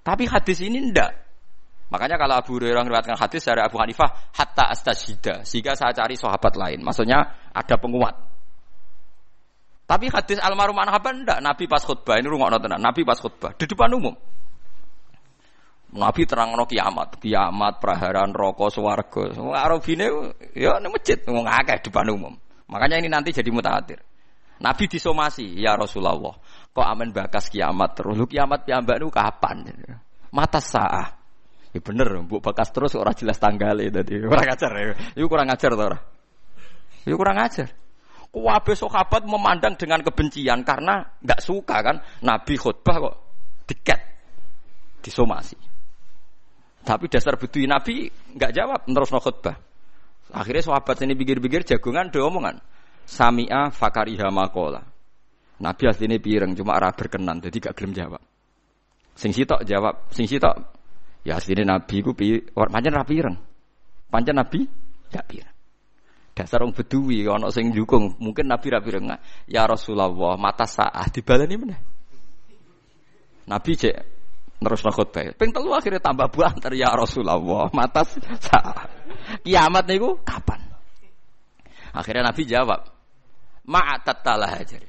Tapi hadis ini ndak. Makanya kalau Abu Hurairah meriwayatkan hadis dari Abu Hanifah hatta astashida sehingga saya cari sahabat lain. Maksudnya ada penguat. Tapi hadis almarhum Anhaban ndak Nabi pas khutbah ini rumah tenan. Nabi pas khutbah di depan umum. Nabi terang no kiamat, kiamat, praharan, rokok, swarga. Arabine ya ini masjid ngomong akeh depan umum. Makanya ini nanti jadi mutawatir. Nabi disomasi, ya Rasulullah. Kok aman bakas kiamat terus? Lu kiamat piambak nu kapan? Mata sah. Ya bener, bu bekas terus orang jelas tanggalnya tadi. *laughs* Kurang ajar ya. Itu kurang ajar tuh orang. Itu kurang ajar. Kuwabe sahabat memandang dengan kebencian karena nggak suka kan Nabi khutbah kok tiket disomasi. Tapi dasar butuh Nabi nggak jawab terus no khutbah. Akhirnya sahabat ini pikir-pikir jagungan do omongan. Samia fakariha makola. Nabi aslinya pireng cuma arah berkenan jadi gak gelem jawab. Sing sitok jawab, sing sitok Ya aslinya Nabi ku pi, pancen rapi ireng. Pancen Nabi gak pireng. Dasar orang bedui ana sing jukung, mungkin Nabi rapi rengah. Ya Rasulullah, mata saah dibaleni mana? Nabi cek terus khutbah. Ping telu akhirnya tambah banter ya Rasulullah, mata saah. Kiamat niku kapan? Akhirnya Nabi jawab, Ma'atattalah aja.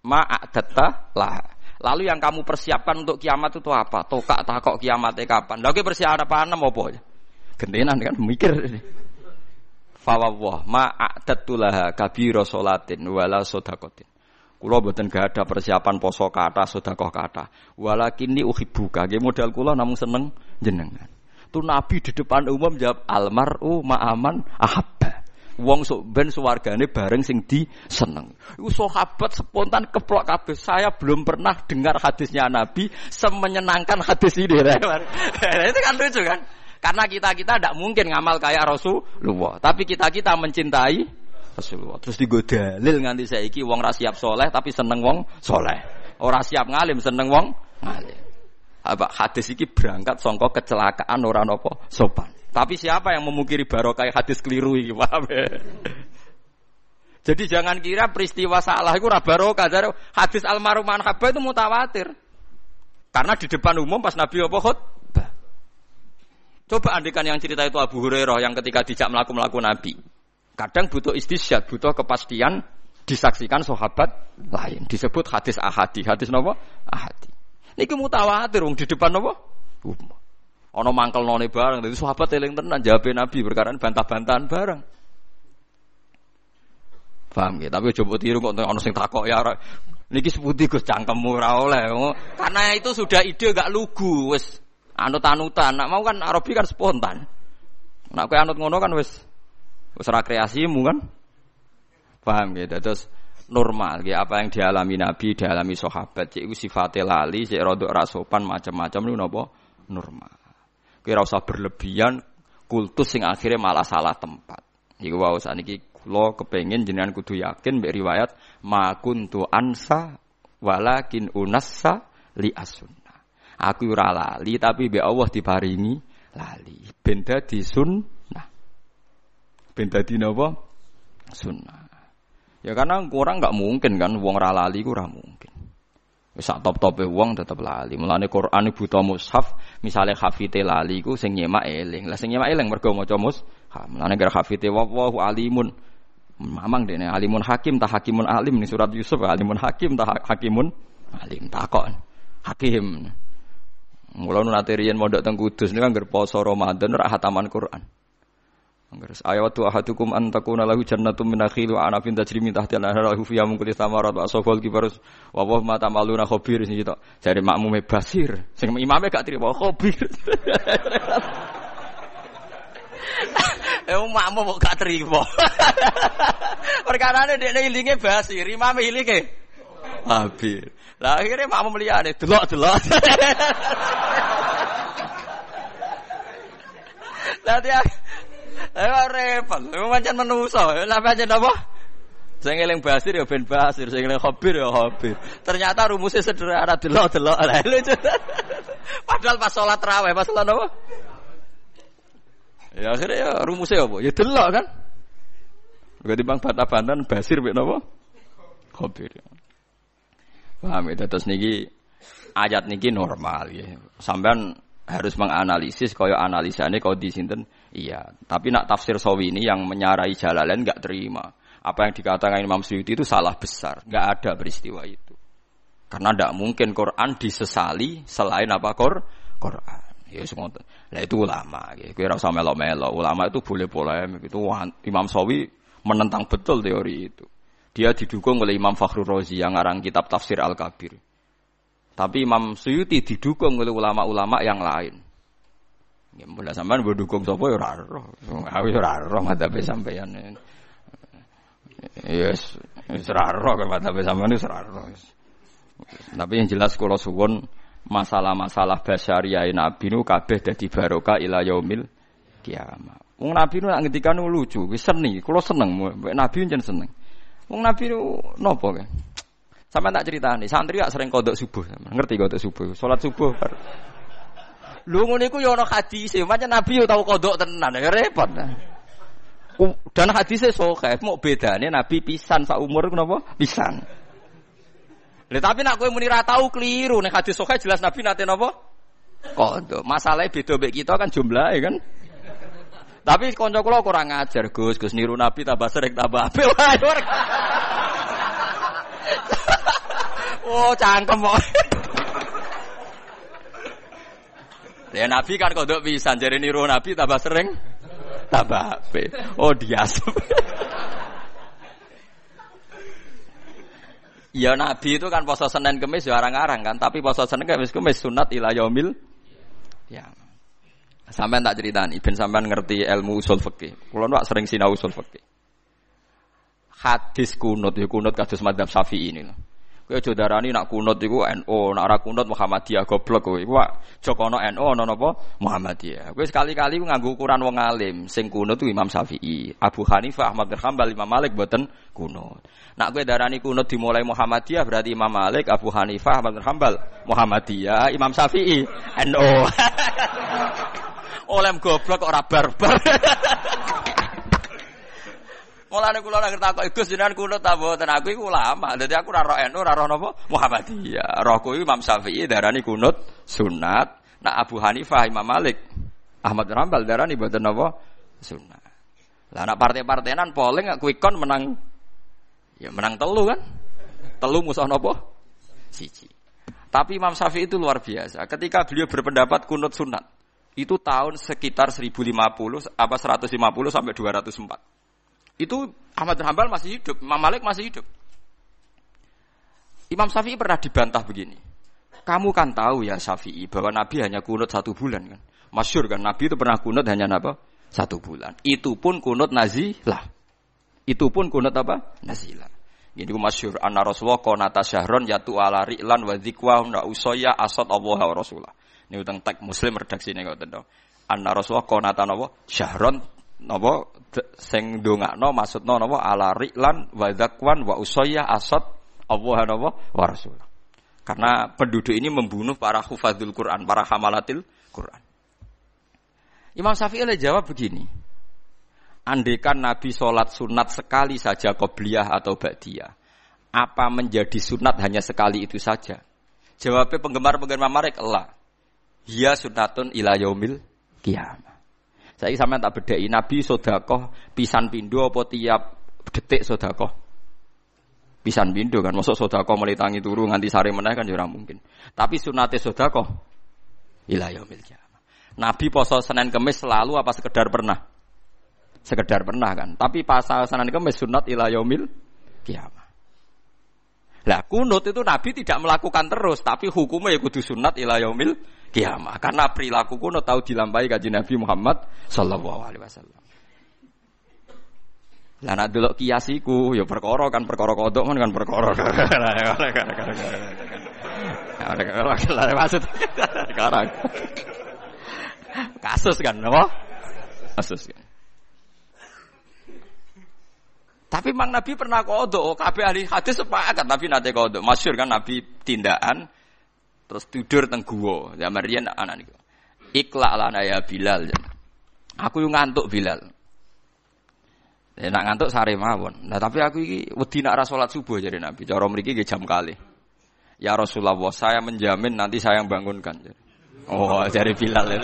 Ma'atattalah. Lalu yang kamu persiapkan untuk kiamat itu apa? Tokak takok kiamatnya kapan? Lagi persiapan apa ya? Gentenan kan mikir. Fawwah ma'adatulaha kabiro solatin wala sodakotin. Kulo buatan gak ada persiapan poso kata sodakoh kata. Walakin ini uhibuka. Gak modal kulo namun seneng jenengan. Tuh Nabi di depan umum jawab almaru ma'aman ahabba. Wong sok ben suwargane bareng sing di seneng. Iku sahabat spontan keplok kabeh. Saya belum pernah dengar hadisnya Nabi semenyenangkan hadis ini. *laughs* Itu kan lucu kan? Karena kita-kita tidak mungkin ngamal kayak Rasulullah. Tapi kita-kita mencintai Rasulullah. Terus digoda lil nganti saiki wong ra siap soleh tapi seneng wong soleh. Ora siap ngalim seneng wong ngalim. Apa hadis iki berangkat songko kecelakaan orang nopo sopan. Tapi siapa yang memungkiri barokah hadis keliru iki, *laughs* paham ya? Jadi jangan kira peristiwa salah itu barokah. Hadis almarhum manhabah itu mutawatir. Karena di depan umum pas Nabi apa khutbah. Coba andikan yang cerita itu Abu Hurairah yang ketika dijak melaku-melaku Nabi. Kadang butuh istisyad, butuh kepastian disaksikan sahabat lain. Disebut hadis ahadi. Hadis apa? Ahadi. Ini mutawatir di depan apa? Umum. Ono mangkel none bareng. Jadi sahabat eling tenan jawab Nabi perkara bantah-bantahan bareng. Paham ya? Tapi coba tiru kok ono sing takok ya. Niki seputi Gus cangkemmu ora oleh. Karena itu sudah ide gak lugu wis anut-anutan. Nak mau kan Arabi kan spontan. Nak kowe anut ngono kan wis wis ra kreasimu kan. Paham ya? Terus normal ya apa yang dialami Nabi, dialami sahabat, cek sifatnya lali, cek rodok rasopan macam-macam lu nopo normal. Kira usah berlebihan kultus sing akhirnya malah salah tempat. Iku wae saniki kula kepengin jenengan kudu yakin mbek riwayat ma kuntu ansa walakin unassa li asunna. Aku ora lali tapi mbek Allah diparingi lali. Ben dadi sunnah. Ben dadi napa? Sunnah. Ya karena kurang nggak mungkin kan wong ra lali ora mungkin. Wis top-tope wong tetep lali. Mulane Quran buta mushaf, misale hafite lali ku sing nyemak eling. Lah sing nyemak eling mergo maca mushaf. Mulane gara hafite wallahu alimun. Mamang dene alimun hakim ta hakimun alim nih surat Yusuf alimun hakim ta hakimun alim takon. Hakim. Mula nu nate riyen mondok teng Kudus niku kan poso Ramadan ra hataman Quran. Anggeres ayatu ahadukum an takuna lahu jannatun min nakhil wa anabin tajri min tahtiha al-anhar lahu fiha min kulli thamarat wa asfal kibarus wa wa ma tamaluna khabir. Sing kita jare makmume basir. Sing imame gak trimo khabir. Eh makmum kok gak trimo? Perkarane dekne ilinge basir imame ilinge khabir Lah akhirnya makmum liyane delok-delok. Dia Eh repot. Pancen menungso. Lah pancen apa? Sing eling basir ya ben basir, sing eling khabir ya khabir. Ternyata rumusnya sederhana delok-delok. Lucu. Padahal pas sholat raweh, pas sholat apa? Ya akhirnya ya rumusnya apa? Ya delok kan? Berarti bang bantah-bantahan basir mek napa? Khabir. Paham ya? Terus niki ayat niki normal ya. Sampean harus menganalisis kaya analisane kau di sinten iya tapi nak tafsir sawi ini yang menyarai jalalain nggak terima. Apa yang dikatakan Imam Suyuti itu salah besar. Nggak ada peristiwa itu. Karena tidak mungkin Quran disesali selain apa? Qur Quran. Ya semua lah itu ulama. Ya kira rasa melo-melo. Ulama itu boleh polemik itu Imam Sawi menentang betul teori itu. Dia didukung oleh Imam Fakhrul Razi yang ngarang kitab tafsir Al-Kabir. Tapi Imam Suyuti didukung oleh ulama-ulama yang lain. Ya mulai sampean berdukung sapa ya ora roh. Aku ya ora roh madhabe sampean. Yes, wis ora roh kan madhabe sampean wis ora roh. Tapi yang jelas kula suwun masalah-masalah basyariah Nabi nu kabeh dadi barokah ila yaumil kiamat. Wong Nabi nu nak ngendikan lucu, wis seni, kula seneng, Nabi jen seneng. Wong Nabi nu nopo kan? Sama tak cerita nih, santri gak sering kodok subuh, ngerti kodok subuh, sholat subuh. Lu ngono iku ya ana hadis, macam Nabi yo tau kodok tenan, ya repot. Dan hadisnya sahih, mau bedanya Nabi pisan sak umur kenapa? Pisan. Lha tapi nak kowe muni ra tau keliru nek hadis sahih jelas Nabi nate napa? Kondo. Masalahnya beda mbek kita kan jumlahnya kan. Tapi kanca kula kurang ngajar, Gus. Gus niru Nabi tambah sering tambah wae. *laughs* *laughs* oh, cangkem kok. Ya Nabi kan kodok bisa jadi niru Nabi tambah sering tambah HP. Oh dia *laughs* Ya Nabi itu kan poso Senin Kemis ya arang-arang kan, tapi poso Senin Kemis Kemis sunat ila yaumil ya. Sampean tak ceritani ben sampean ngerti ilmu usul fikih. Kula nu sering sinau usul fikih. Hadis kunut ya kunut kados madzhab Syafi'i ini loh. Kowe aja darani nak kunut iku NU, nak ora kunut Muhammadiyah goblok kowe. Iku Joko ana NU ana napa Muhammadiyah. Kowe sekali-kali nganggo ukuran wong alim, sing kunut itu Imam Syafi'i, Abu Hanifah, Ahmad bin Hanbal, Imam Malik boten kunut. Nak kowe darani kunut dimulai Muhammadiyah berarti Imam Malik, Abu Hanifah, Ahmad bin Hanbal, Muhammadiyah, Imam Syafi'i, NU. *laughs* Oleh goblok ora barbar. *laughs* Mulane kula nek takok Gus jenengan kunut ta mboten aku iku ulama. Dadi aku ora roh NU, ora roh napa Muhammadiyah. Rohku Imam Syafi'i darani kunut sunat. Nak Abu Hanifah, Imam Malik, Ahmad bin Hanbal darani mboten napa sunat. Lah nak partai-partainan polling quick count menang ya menang telu kan? Telu musuh napa? Siji. Tapi Imam Syafi'i itu luar biasa. Ketika beliau berpendapat kunut sunat, itu tahun sekitar 1050 apa 150 sampai 204. Itu Ahmad bin Hambal masih hidup, Imam Malik masih hidup. Imam Syafi'i pernah dibantah begini. Kamu kan tahu ya Syafi'i bahwa Nabi hanya kunut satu bulan kan. Masyur kan Nabi itu pernah kunut hanya apa? Satu bulan. Itu pun kunut nazilah. Itu pun kunut apa? Nazilah. Ku masyur. Anna Rasulullah konata syahron yatu ala ri'lan wa dzikwa na usoya asad Allah wa Rasulullah. Ini utang tag muslim redaksi ini kau tahu. Anna Rasulullah konata nawa syahron napa sing ndongakno maksudno napa ala rilan wa zakwan wa usayya asad Allah napa wa rasul. Karena penduduk ini membunuh para hufadzul Quran, para hamalatil Quran. Imam Syafi'i jawab begini. Andaikan Nabi sholat sunat sekali saja qobliyah atau ba'diyah. Apa menjadi sunat hanya sekali itu saja? Jawabnya penggemar-penggemar Marek, Allah. Ya sunatun ila yaumil kiamat. Saya sampai tak bedai Nabi sodakoh pisan pindo apa tiap detik sodakoh. Pisan pindo kan, masuk sodakoh mulai tangi turu nganti sare meneh kan jarang ya mungkin. Tapi sunate sodakoh ilayah miliknya. Nabi poso Senin Kemis selalu apa sekedar pernah? Sekedar pernah kan. Tapi pasal Senin Kemis sunat ilayah mil kiamat. Lah kunut itu Nabi tidak melakukan terus, tapi hukumnya ya kudu sunat ilayah mil kiamat. Karena perilaku kuno tahu dilampai kaji Nabi Muhammad Sallallahu Alaihi Wasallam. Lah nak delok kiasiku ya perkara kan perkara kodok kan kan perkara. *laughs* Maksud *laughs* sekarang kasus kan apa? Kasus kan. Tapi mang Nabi pernah kodok, kabeh ahli hadis sepakat Nabi nate kodok. Masyur kan Nabi tindakan Terus tidur teng gua. Ya Maryam anak niku. Ikhla lana ya Bilal. Aku yang ngantuk Bilal. Ya, nak ngantuk sare mawon. Nah tapi aku iki wedi nak ra salat subuh jadi Nabi. Cara mriki nggih jam kali. Ya Rasulullah, saya menjamin nanti saya yang bangunkan. Oh, dari Bilal. *laughs*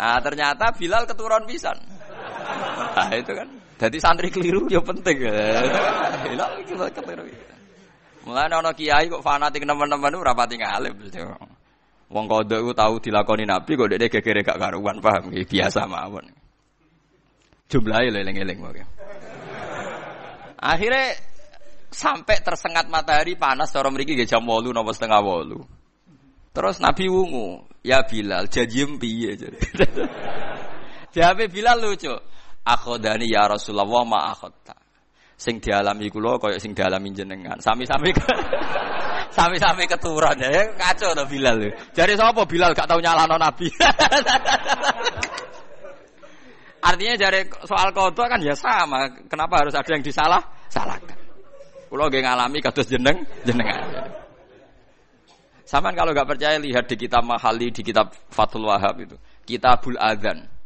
Ah ternyata Bilal keturun pisan. Nah itu kan. Jadi santri keliru ya penting. Bilal keturun. Mulane ana kiai kok fanatik teman-teman ora pati ngalim. Wong kodho iku tau dilakoni Nabi kok dekne gegere gak karuan, paham? Biasa mawon. Jumlahe eling-eling wae. Akhirnya sampai tersengat matahari panas cara mriki nggih jam 8 napa setengah 8. Terus Nabi wungu, "Ya Bilal, janjim piye?" *laughs* Jawabe Bilal lucu. Akhodani ya Rasulullah ma akhadta sing dialami kula kaya sing dialami jenengan. Sami-sami *laughs* sami-sami keturunan ya kacau to Bilal. Jare sapa Bilal gak tau nyalano Nabi. *laughs* Artinya jare soal kodok kan ya sama. Kenapa harus ada yang disalah? Salahkan. Kulo nggih ngalami kados jeneng jenengan. Sama kalau nggak percaya lihat di kitab Mahali di kitab Fathul Wahab itu. Kitabul Adzan.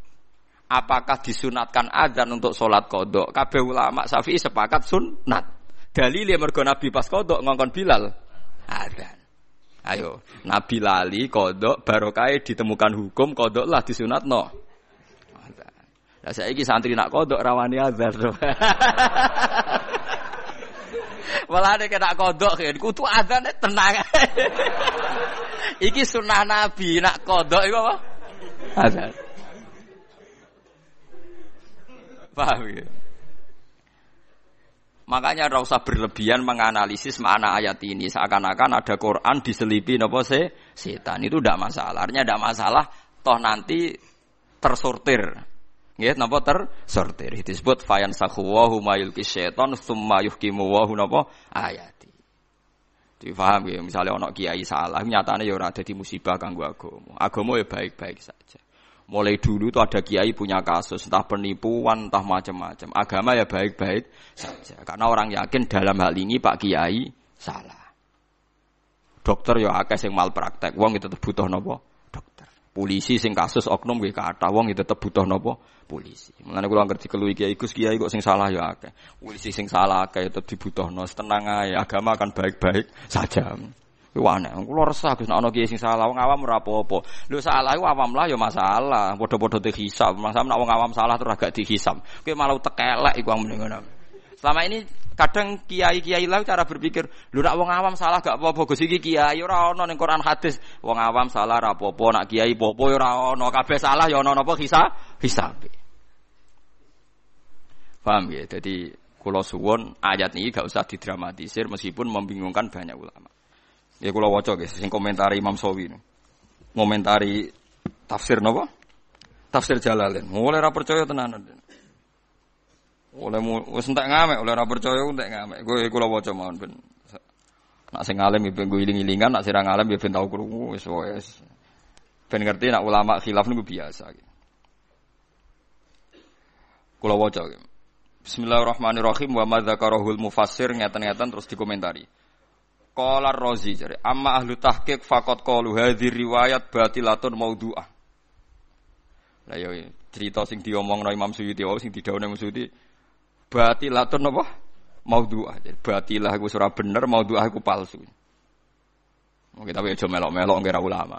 Apakah disunatkan adzan untuk sholat kodok? Kabeh ulama Syafi'i sepakat sunat. Dalile mergo Nabi pas kodok ngongkon Bilal adzan. Ayo, Nabi lali kodok barokah ditemukan hukum kodok lah disunat no. Nah, saya ini santri nak kodok rawani azar. *laughs* Malah ada kena kodok kan, kutu azan tenang. *laughs* iki sunnah Nabi nak kodok itu apa? Azan. Paham ya? Makanya tidak usah berlebihan menganalisis mana ayat ini. Seakan-akan ada Quran diselipi nopo se setan. Itu tidak masalah. Artinya tidak masalah. Toh nanti tersortir. Ya, napa tersortir. Itu disebut fayan sakhuwahu mayul kiseton summa yuhkimu wahu napa ayati. Difaham ya, misalnya ono kiai salah, nyatanya ya ora di musibah kanggo agama. Agama ya baik-baik saja. Mulai dulu itu ada kiai punya kasus, entah penipuan, entah macam-macam. Agama ya baik-baik saja. Karena orang yakin dalam hal ini Pak Kiai salah. Dokter ya akeh sing malpraktek, wong itu butuh nopo? Dokter. Polisi sing kasus oknum nggih kata wong itu tetep butuh nopo? Polisi. Mulane kula ngerti keluwi kiai Gus kiai kok sing salah ya akeh. Polisi sing salah akeh tetep dibutuhno. Tenang ae, agama akan baik-baik saja. Iku aneh. Kulo resah Gus nek ana kiai sing salah wong awam ora apa-apa. Lho salah iku awam lah ya masalah. Padha-padha dihisab. Masa nek wong awam salah terus agak dihisab. Kowe malah tekelek iku mending. Selama ini kadang kiai-kiai lah cara berpikir, lu nak wong awam salah gak apa-apa, Gus iki kiai ora ono ning Quran hadis. Wong awam salah ora apa-apa, nak kiai apa-apa ora ono, kabeh salah ya ono napa hisab? Hisab. Paham ya? Jadi kula suwun ayat ini gak usah didramatisir meskipun membingungkan banyak ulama. Ya kula waca guys, sing komentari Imam Sawi. Komentari tafsir napa? Tafsir Jalalain. Mulai ra percaya tenanan. Oleh wis entek ngamek, oleh ra percaya entek ngamek. Gue kula waca mawon ben. Nak sing alim ya ben iling-ilingan, nak sira alim ya ben tau krungu wis wis. Ben ngerti nak ulama khilaf niku biasa. Kula waca. Bismillahirrahmanirrahim wa madzakarahul mufassir ngeten-ngeten terus dikomentari. Qala Razi jare amma ahlu tahqiq faqat qalu hadhi riwayat batilatun maudhu'ah. Lah yo cerita sing diomongno Imam Suyuti wae sing didhawuhne Imam Suyuti batilatun apa? Maudhu'ah. Jadi batilah iku ora bener, maudhu'ah iku palsu. Mungkin tapi aja melok-melok ngira ulama.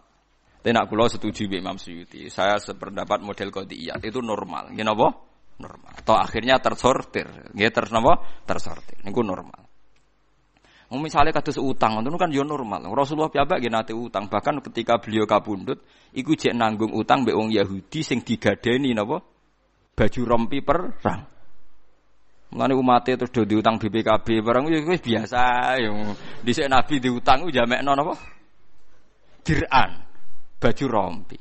Tapi nak kula setuju dengan Imam Suyuti. Saya sependapat model qadiyat itu normal. Nggih napa? Normal. Atau akhirnya tersortir. Nggih terus napa? Tersortir. Niku normal. Misalnya kados utang, itu kan yo normal. Rasulullah piyambak nggih nate utang, bahkan ketika beliau kabundut, iku jek nanggung utang mbek wong Yahudi sing digadeni napa? Baju rompi perang. Mulane umate terus do diutang BPKB barang wis biasa yo. Dhisik Nabi diutang ku jamekno napa? Diran. Baju rompi.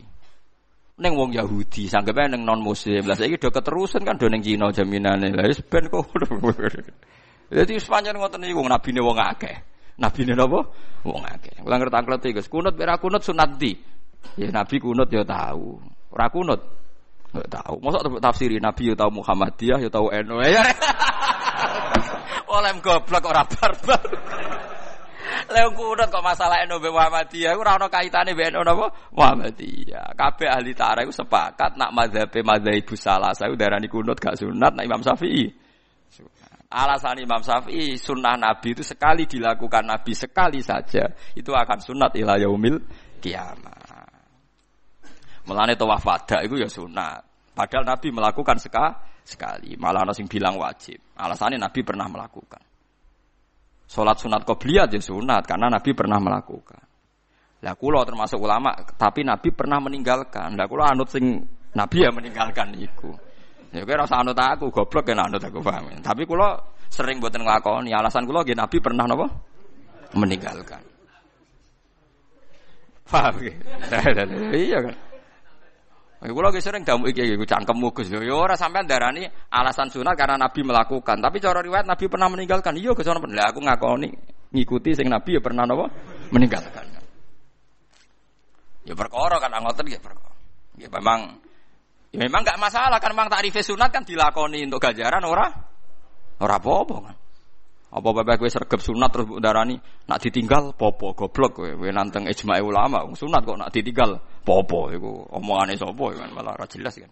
Neng wong Yahudi, sanggepe neng non muslim. Lah saiki do keterusan kan do ning Cina jaminane. Lah wis kok. *laughs* Jadi sepanjang ngoten niku nabine wong akeh. Nabine napa? Wong akeh. Kula ngerti Gus. Kunut ora kunut sunat di. Ya nabi kunut ya tahu. Ora kunut. Enggak tahu. Mosok tafsiri nabi ya tahu Muhammadiyah ya tahu NU. Ya. *laughs* Oleh goblok ora barbar. *laughs* Lha kunut kok masalah NU Muhammadiyah ora ono kaitane mbek NU napa? Muhammadiyah. Kabeh ahli tarikh sepakat nak mazhabe mazhab salah saya darani kunut gak sunat nak Imam Syafi'i. Alasan Imam Syafi'i sunnah Nabi itu sekali dilakukan Nabi sekali saja itu akan sunat ila yaumil kiamat. Melane tawaf wada itu ya sunat. Padahal Nabi melakukan seka, sekali. Malah ada yang bilang wajib. Alasannya Nabi pernah melakukan. Sholat sunat qobliyat ya sunat karena Nabi pernah melakukan. Lah kula termasuk ulama, tapi Nabi pernah meninggalkan. Lah kula anut sing Nabi ya meninggalkan itu. Ya kowe rasa anut aku, goblok kan anut aku paham. Tapi kula sering buatan nglakoni, alasan kula nggih Nabi pernah napa? Meninggalkan. Paham nggih? *laughs* Iya kan. Kula ge sering damu iki iki cangkemmu Gus. Ya ora sampean darani alasan sunat karena Nabi melakukan, tapi cara riwayat Nabi pernah meninggalkan. Iya Gus Lah aku ngakoni ngikuti sing Nabi ya pernah napa? Meninggalkan. Ya perkara kan ngoten nggih perkara. Ya memang Ya memang nggak masalah kan memang takrif sunat kan dilakoni untuk ganjaran ora ora apa-apa kan. Apa bapak gue sergap sunat terus darani nak ditinggal popo goblok gue gue nanteng ijma ulama sunat kok nak ditinggal popo itu omongannya sopo kan malah ora jelas kan.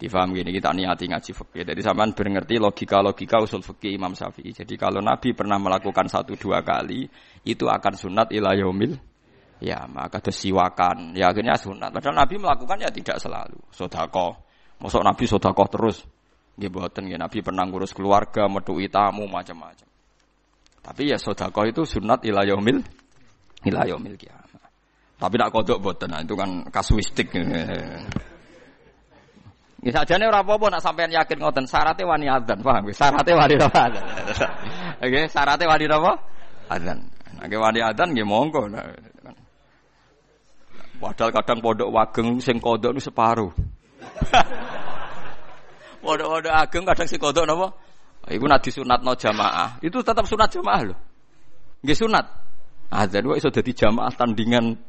Difaham gini kita niati ngaji fikih. Jadi sampean berngerti logika-logika usul fikih Imam Syafi'i. Jadi kalau Nabi pernah melakukan satu dua kali itu akan sunat ila yaumil ya maka siwakan. Ya akhirnya sunat. Padahal Nabi melakukan ya tidak selalu. Sodako. Masuk Nabi sodako terus. Nggih ya Nabi pernah ngurus keluarga, metuhi tamu macam-macam. Tapi ya sodako itu sunat ila yaumil ila yaumil kiamat. Tapi nak kodok boten, nah, itu kan kasuistik. Ya sajane ora apa-apa nak sampean yakin ngoten, syaratnya wani adzan, paham? Syaratnya wani apa? Oke, syaratnya wani apa? Adzan. Nek wani adzan nggih monggo. Padahal kadang pondok wageng sing kodok itu separuh. *laughs* Pondok-pondok ageng kadang sing kodok napa? Iku nak disunatno jamaah. Itu tetap sunat jamaah loh. Nggih sunat. Adzan kok iso dadi jamaah tandingan *laughs*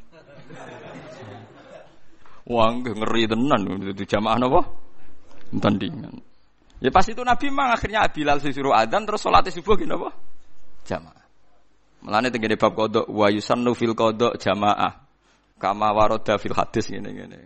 Wah, ngeri tenan itu jamaah napa? tandingan. Ya pas itu Nabi mang akhirnya Bilal disuruh adzan terus salat subuh gini apa? Jamaah. Melane tengene bab kodok wa yusannu fil kodok jamaah. Kama waroda fil hadis ngene ngene.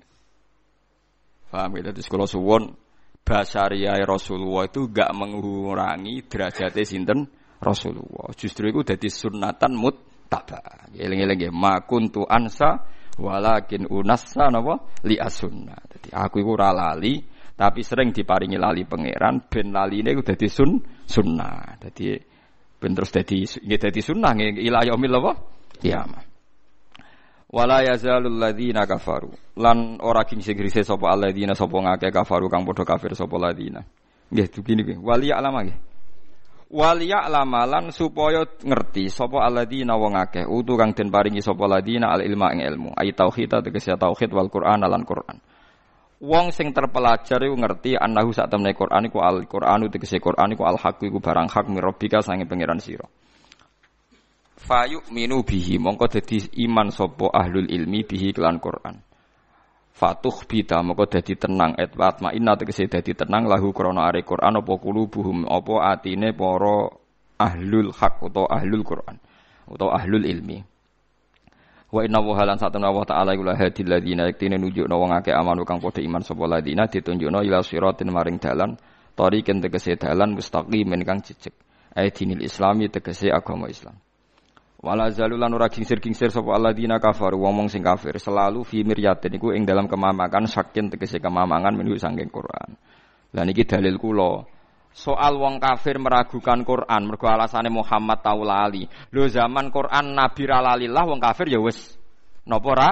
Paham ya? Jadi sekolah suwon basaria Rasulullah itu gak mengurangi derajatnya sinten Rasulullah. Justru itu jadi sunatan muttaba. Eling-eling ya, ma kuntu ansa walakin unassa napa li asunna. Jadi aku iku ora lali tapi sering diparingi lali pangeran ben laline udah dadi sun sunnah. Dadi ben terus dadi nggih dadi sunnah nggih ila yaumil apa? Kiamat. Wala yazalul ladzina kafaru. Lan ora king sing grise sapa alladzina sapa ngake kafaru kang padha kafir sapa ladzina. Nggih begini nggih. Wali alama nggih. Wali lan supaya ngerti sapa alladzina wong akeh utu kang den paringi sapa ladina al ilma ing ilmu. Ayat tauhid tegese tauhid wal Qur'an lan Qur'an. Wong sing terpelajar iku ngerti annahu sak temne Quran iku al Quranu tegese Quran iku al haq iku barang hak mirobika sange pangeran sira. Fayu minu bihi mongko dadi iman sapa ahlul ilmi bihi kelan Quran. Fatuh bita mongko dadi tenang et watma inna tegese dadi tenang lahu krana are Quran apa kulubuhum apa atine para ahlul hak utawa ahlul Quran utawa ahlul ilmi. Wa inna wa halan satun Allah taala iku hadil ladina yaktine nunjukno wong akeh amanu kang padha iman sapa ladina ditunjukno ila siratin maring dalan tariqen tegese dalan mustaqimin kang jejeg ai dinil islami tegese agama Islam. Wala zalulan ora kingsir-kingsir sapa alladzina kafir wong sing kafir selalu fi miryatin iku ing dalam kemamakan sakin tegese kemamangan menuju sangking Quran. Lah niki dalil kula soal wong kafir meragukan Quran mergo alasane Muhammad tau lali. Lho zaman Quran Nabi ra lalilah wong kafir ya wis napa ra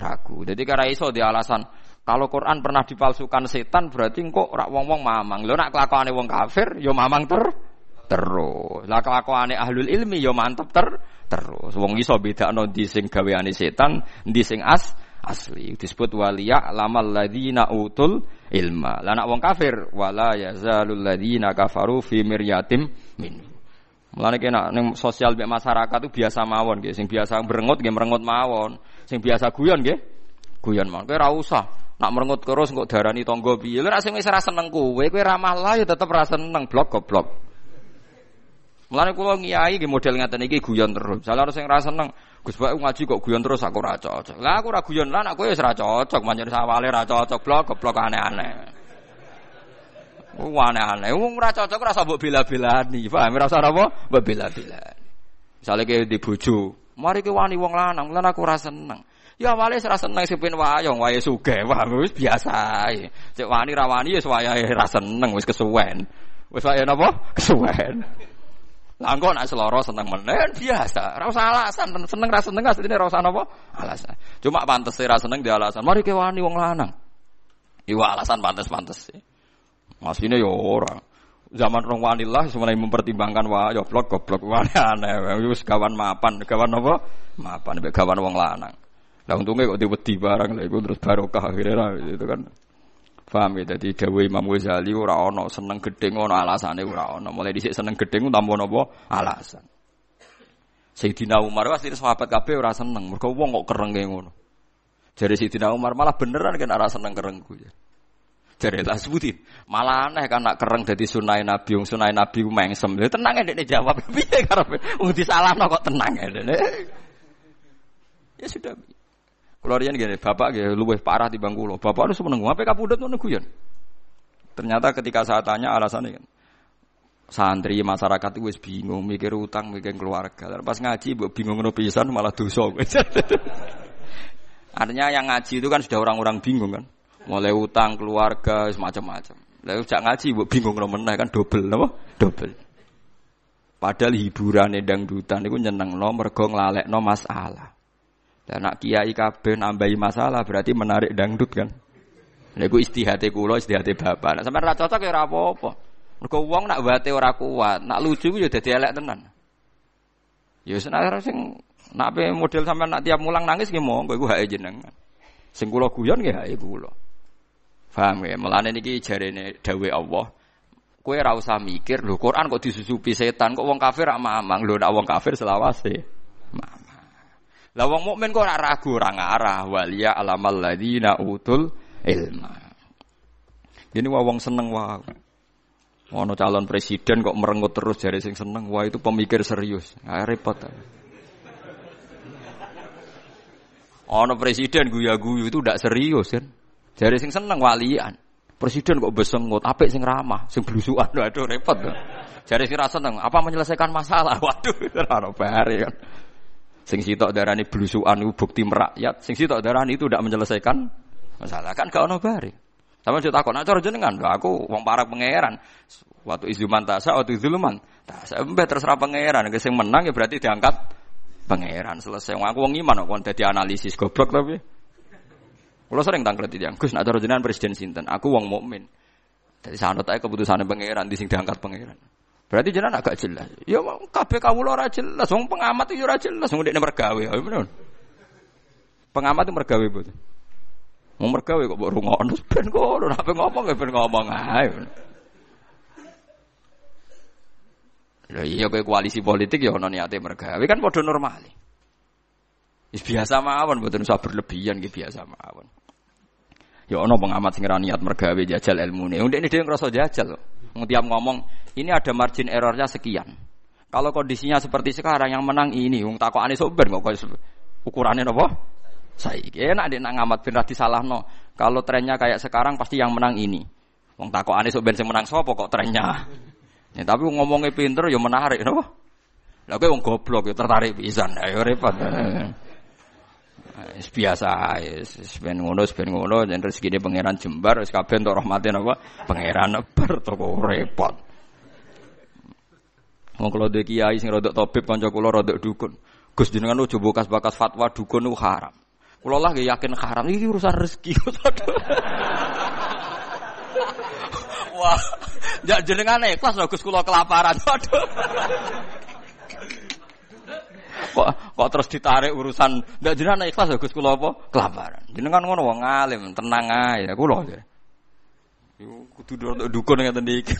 ragu. Jadi kira iso di alasan kalau Quran pernah dipalsukan setan berarti kok rak wong-wong mamang. Lho nak kelakuane wong kafir ya mamang ter terus. Lah kelakuane ahlul ilmi ya mantep ter terus. Wong iso bedakno ndi sing gaweane setan, ndi sing as asli. Disebut waliya lamal ladina utul ilma. Lah nak wong kafir wala yazalul ladina kafaru fi miryatim min. Mulane kena ning sosial mek masyarakat itu biasa mawon nggih, sing biasa merengut nggih merengut mawon, sing biasa guyon nggih guyon mawon. Kowe ora usah nak merengut terus kok darani tangga piye. Lha sing wis ora seneng kowe, kowe ramah lah ya tetep ora seneng blok goblok. Mulane kula ngiyai nggih model ngaten iki guyon terus. Salah sing ora seneng, Gus Bak ngaji kok guyon terus aku ora cocok. Lah aku ora guyon lah aku wis ora cocok, manjen sawale ora cocok blok goblok aneh-aneh. Wah aneh-aneh. Wong ora cocok usah mbok bela-belani. Paham ora usah apa? Mbok bela-belani. Misale ke di bojo, mari ke wani wong lanang, lan aku ora seneng. Ya wale ora seneng sipin wayang, wae sugih, wah wis biasa ae. Sik wani ra wani ya wayahe ra seneng wis kesuwen. Wis wae napa? Kesuwen. Lah engko nek seloro seneng menen biasa. Ora usah alasan, seneng ra seneng asline ora usah napa? Alasan. Cuma pantes ra seneng di alasan. Mari ke wani wong lanang. Iwa alasan pantes-pantes. Asline yo ora. Zaman rong wanilah semuanya mempertimbangkan wah yo blok goblok wani aneh. Wis kawan mapan, kawan apa? Mapan mbek kawan wong lanang. Lah untungnya kok diwedi barang lah iku terus barokah akhirnya itu kan. Paham ya? Jadi Dawe Imam Ghazali ora seneng gedeng ono alasane ora ono. Mulai dhisik seneng gedeng tanpa napa alasan. Sayyidina Umar pasti sahabat kabeh ora seneng. Mergo wong kok kerenge ngono. Jare Sayyidina Umar malah beneran kan ora seneng kerengku ya. Jare lah sebutin. Malah aneh kan nak kereng dadi sunai Nabi, wong sunai Nabi ku tenang ya dekne jawab. *laughs* Piye karepe? Wong disalahno kok tenang dekne. Ya sudah. Kulo riyen gini, bapak gini luwih parah di bangku lo. Bapak nu seneng ngape kapundhut ngono guyon. Ternyata ketika saya tanya alasannya kan santri masyarakat itu wis bingung mikir utang mikir keluarga. Pas ngaji mbok bingung ngono pisan malah dosa. *laughs* Artinya yang ngaji itu kan sudah orang-orang bingung kan. Mulai utang keluarga semacam-macam. Lalu jak ngaji mbok bingung ngono meneh kan double napa? Double. Padahal hiburan dangdutan itu nyeneng no mergo no masalah. Dan nak kiai kabeh nambahi masalah berarti menarik dangdut kan. Lha iku istihate kula, istihate bapak. Nek sampean ra cocok ya ora apa-apa. Mergo wong nak wate ora kuat, nak lucu ya dadi elek tenan. Ya senar sing nak pe model sampean nak tiap mulang nangis nggih monggo iku hake jenengan. Sing kula guyon nggih hake kula. Paham ya? Mulane niki jarene dawuh Allah. Kowe ora usah mikir, lho Quran kok disusupi setan, kok wong kafir rak mamang. Lho nak wong kafir selawase. Mamang. Lah wong mukmin kok ora ragu ora ngarah waliya alamal ladina utul ilma. Ini wong seneng wah. Ono calon presiden kok merengut terus jari sing seneng, wah itu pemikir serius. Ah, repot. Ono presiden guya-guyu itu tidak serius kan. Jari sing seneng walian. Presiden kok besengut, apik sing ramah, sing blusukan. Waduh repot. Jari sing rasa seneng, apa menyelesaikan masalah? *laughs* Waduh, ora bare kan. Sing sitok darani blusukan bukti merakyat, sing sitok darani itu tidak menyelesaikan masalah kan gak ono bare. Sama cerita takut, nah cara jenengan, aku wong para pangeran. Waktu izuman tasa, waktu izuluman. Tasa, mbak terserah pangeran. Yang menang ya berarti diangkat pangeran. Selesai. Aku wong iman, jadi analisis goblok tapi. Kalau sering tangklet itu, Gus, nak cara jenengan presiden sinten. Aku wong mukmin. Jadi sanut aja keputusannya pangeran, di sing diangkat pangeran. Berarti jenengan agak jelas. Ya kabeh kawula ora jelas, wong pengamat itu ora jelas, wong dekne mergawe. Ya pengamat itu mergawe betul. Mau mergawe kok mbok rungokno *laughs* ben kono, nek ngomong ya ben ngomong ae. Lha iya kowe koalisi politik ya ono niate mergawe kan padha normal. Wis biasa mawon mboten usah berlebihan nggih biasa mawon. Ya ono pengamat sing niat mergawe jajal ilmune. Wong ini dhewe ngrasa jajal. Tiap ngomong, ini ada margin errornya sekian. Kalau kondisinya seperti sekarang yang menang ini, wong takokane sok ben kok ukurannya napa? Saiki enak dek nak ngamat ben salah no. Kalau trennya kayak sekarang pasti yang menang ini. Wong takokane sok ben sing menang sapa kok trennya. Ya, tapi ngomongnya pinter ya menarik no. Lah kowe wong goblok ya tertarik pisan. Ayo repot. Wis biasa ben ngono ben ngono yen rezekine pangeran jembar wis kabeh entuk rahmate napa pangeran ber toko repot. Wong kula duwe kiai sing rodok tabib kanca kula rodok dukun. Gus jenengan ojo bekas-bekas fatwa dukun itu haram. Kalau lah yakin haram, ini urusan rezeki. *laughs* Wah, jak jenengan ikhlas lho Gus kula kelaparan. Waduh. Kok kok terus ditarik urusan ndak jenengan ikhlas lho Gus kula apa? Kelaparan. Jenengan ngono wong alim, tenang ae kula. Yo kudu dukun ngeten iki.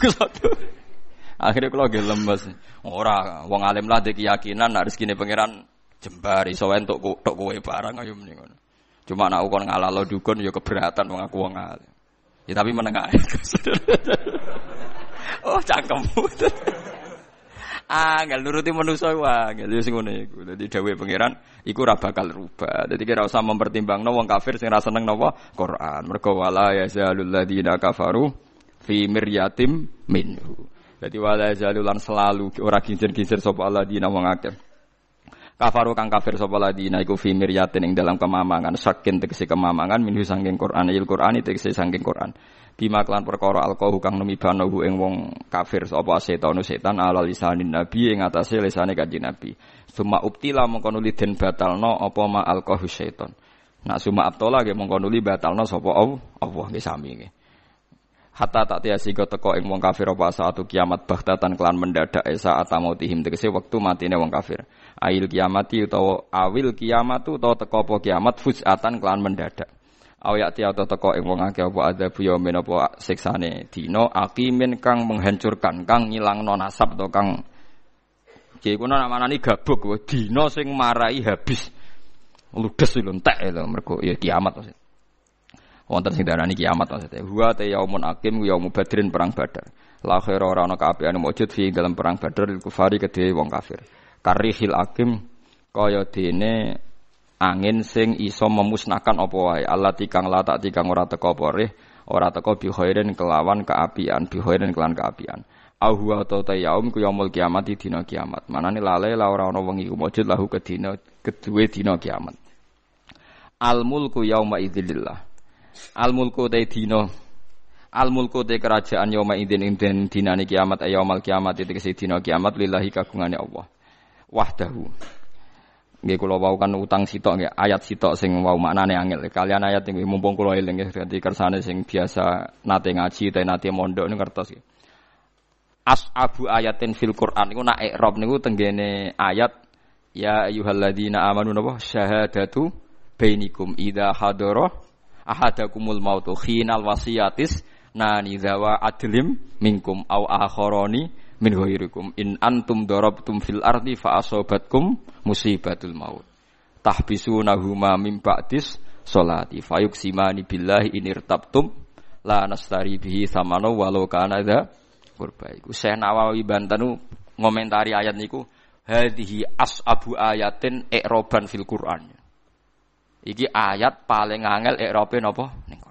Akhirnya kalau gak lemes, ora wong alim lah de keyakinan nek rezekine pangeran jembar iso entuk tok kowe barang ayo mending ngono. Cuma nak ukon ngalalo dukun ya keberatan wong aku wong alim. Ya tapi menengah. *laughs* oh, cangkem. *laughs* nggak nuruti manusia wah, nggak sing ngono iku. Dadi dawuhe pangeran iku ora bakal rubah. Dadi kira usah mempertimbangno wong kafir sing ra seneng napa Quran. Mergo wala yazalul ladina kafaru fi miryatim minhu. Dadi wala yazalul lan selalu ora kincir-kincir sapa Allah dina wong akeh. Kafaru kang kafir sapa ladina iku fi miryatin ing dalam kemamangan sakin tegese kemamangan minhu sangking Quran il Quran tegese sangking Quran. Bima klan perkara alqahu kang numibanohu ing wong kafir sapa setan setan ala lisanin nabi ing atase lisane kanjeng nabi. Suma uptila mengko nuli den batalno apa ma alqahu setan. Nak suma abtola ge mengko nuli batalno sapa Allah nggih sami nggih. Hatta tak tiasi go teko ing wong kafir apa saatu kiamat bahtatan kelan mendadak esa atamotihim tegese wektu matine wong kafir ail kiamati utawa awil kiamatu utawa teko apa kiamat fuzatan kelan mendadak Awyak atau teko ing wong akeh apa adzabu yaumin apa siksane dina akimin kang menghancurkan kang ngilangno nasab atau kang Ki kuna namanani gabuk dina sing marai habis ludes lho entek lho ya kiamat maksud. Wonten sing darani kiamat maksudnya. Huwa ta yaumun akim yaumu badrin perang badar. La khaira ora ana kaapiane mujud fi dalam perang badar kufari kedhe wong kafir karihil akim kaya dene angin sing iso memusnahkan apa wae. Allah tikang la tak tikang ora teko apa rih ora teko bi khairin kelawan keapian bi khairin kelan keapian. Au huwa ta yaum ku yaumul kiamat di dina kiamat. Manane lale la ora ana wengi mujud lahu ke dina kedue dina kiamat. Al mulku yauma idzillah al mulku te dina al mulku te kerajaan yauma idzin inden dinane kiamat ayaumal kiamat itu kese dina kiamat lillahi kagungane Allah wahdahu Nggih kula wau kan utang sitok nggih ayat sitok sing wau maknane angel. Kalian ayat nggih mumpung kula eling nggih dadi kersane sing biasa nate ngaji ta nate mondok niku ngertos nggih. As'abu ayatin fil Quran niku nak i'rab niku tenggene ayat ya ayyuhalladzina amanu napa syahadatu bainikum idza hadara ahadakumul mautu khinal wasiyatis nani zawa adlim minkum au akharani min ghairikum. In antum darabtum fil ardi fa asobatkum musibatul maut. Tahbisunahuma min ba'dis salati. Fayuksimani billahi in irtabtum la nastari bihi samana walau kana dza qurba. Iku Syekh Nawawi Bantanu ngomentari ayat niku hadhihi abu ayatin i'roban fil Quran. Iki ayat paling angel i'robe napa? Ning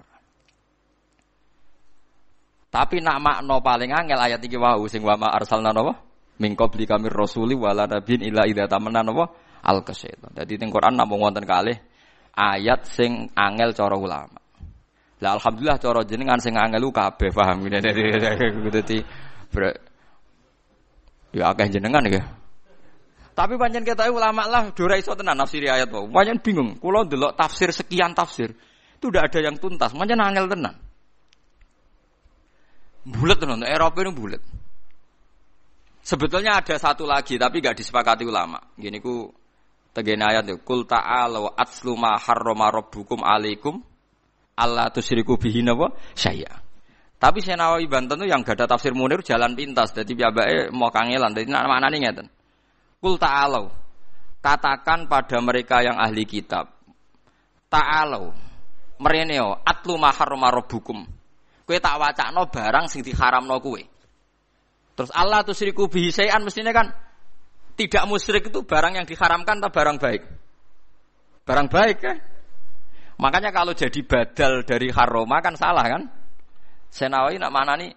tapi nak makno paling angel ayat iki wau sing wa ma arsalna napa? Min qabli kamir rasuli wala nabiyyin illa idza tamanna napa? Al kasyaitan. Dadi teng Quran namung wonten kalih ayat sing angel cara ulama. Lah alhamdulillah cara jenengan sing angel ku kabeh paham ngene dadi ya akeh jenengan ya. Tapi pancen kita ulama lah dora iso tenan nafsiri ayat wae. Pancen bingung. Kula ndelok tafsir sekian tafsir. Itu udah ada yang tuntas. Pancen angel tenan. Bulat tenan, Eropa itu bulat. Sebetulnya ada satu lagi tapi gak disepakati ulama. Gini ku tegene ayat itu kul ta'alu atslu ma harrama rabbukum alaikum Allah tusyriku bihi napa saya. Tapi saya Nawawi Banten itu yang gak ada tafsir Munir jalan pintas. Jadi piyambake mau kangelan. Jadi mana nih ngeten. Kul ta'alu katakan pada mereka yang ahli kitab. Ta'alu mereneo atlu ma harrama rabbukum Kue tak wacakno barang sing diharamno kue. Terus Allah tuh siriku bihisayan mestinya kan tidak musyrik itu barang yang diharamkan atau barang baik? Barang baik kan? Makanya kalau jadi badal dari haroma kan salah kan? Senawi nak mana nih?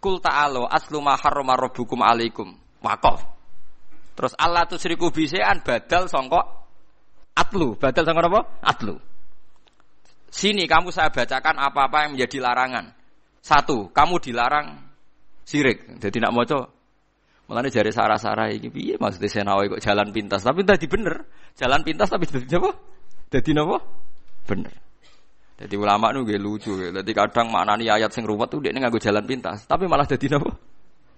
Kul ta'alo aslu ma haroma rabbukum alaikum. Wakof. Terus Allah tuh siriku bihisayan badal songkok atlu. Badal songkok apa? Atlu. Sini kamu saya bacakan apa-apa yang menjadi larangan. Satu, kamu dilarang sirik. Jadi nak moco. Mulane jari sarah-sarah iki piye maksudnya senawi kok jalan pintas. Tapi tadi bener. Jalan pintas tapi dadi apa? Dadi napa? Bener. Jadi ulama nu gak lucu. Jadi kadang maknani ayat sing ruwet tuh dia nganggo jalan pintas, tapi malah dadi napa?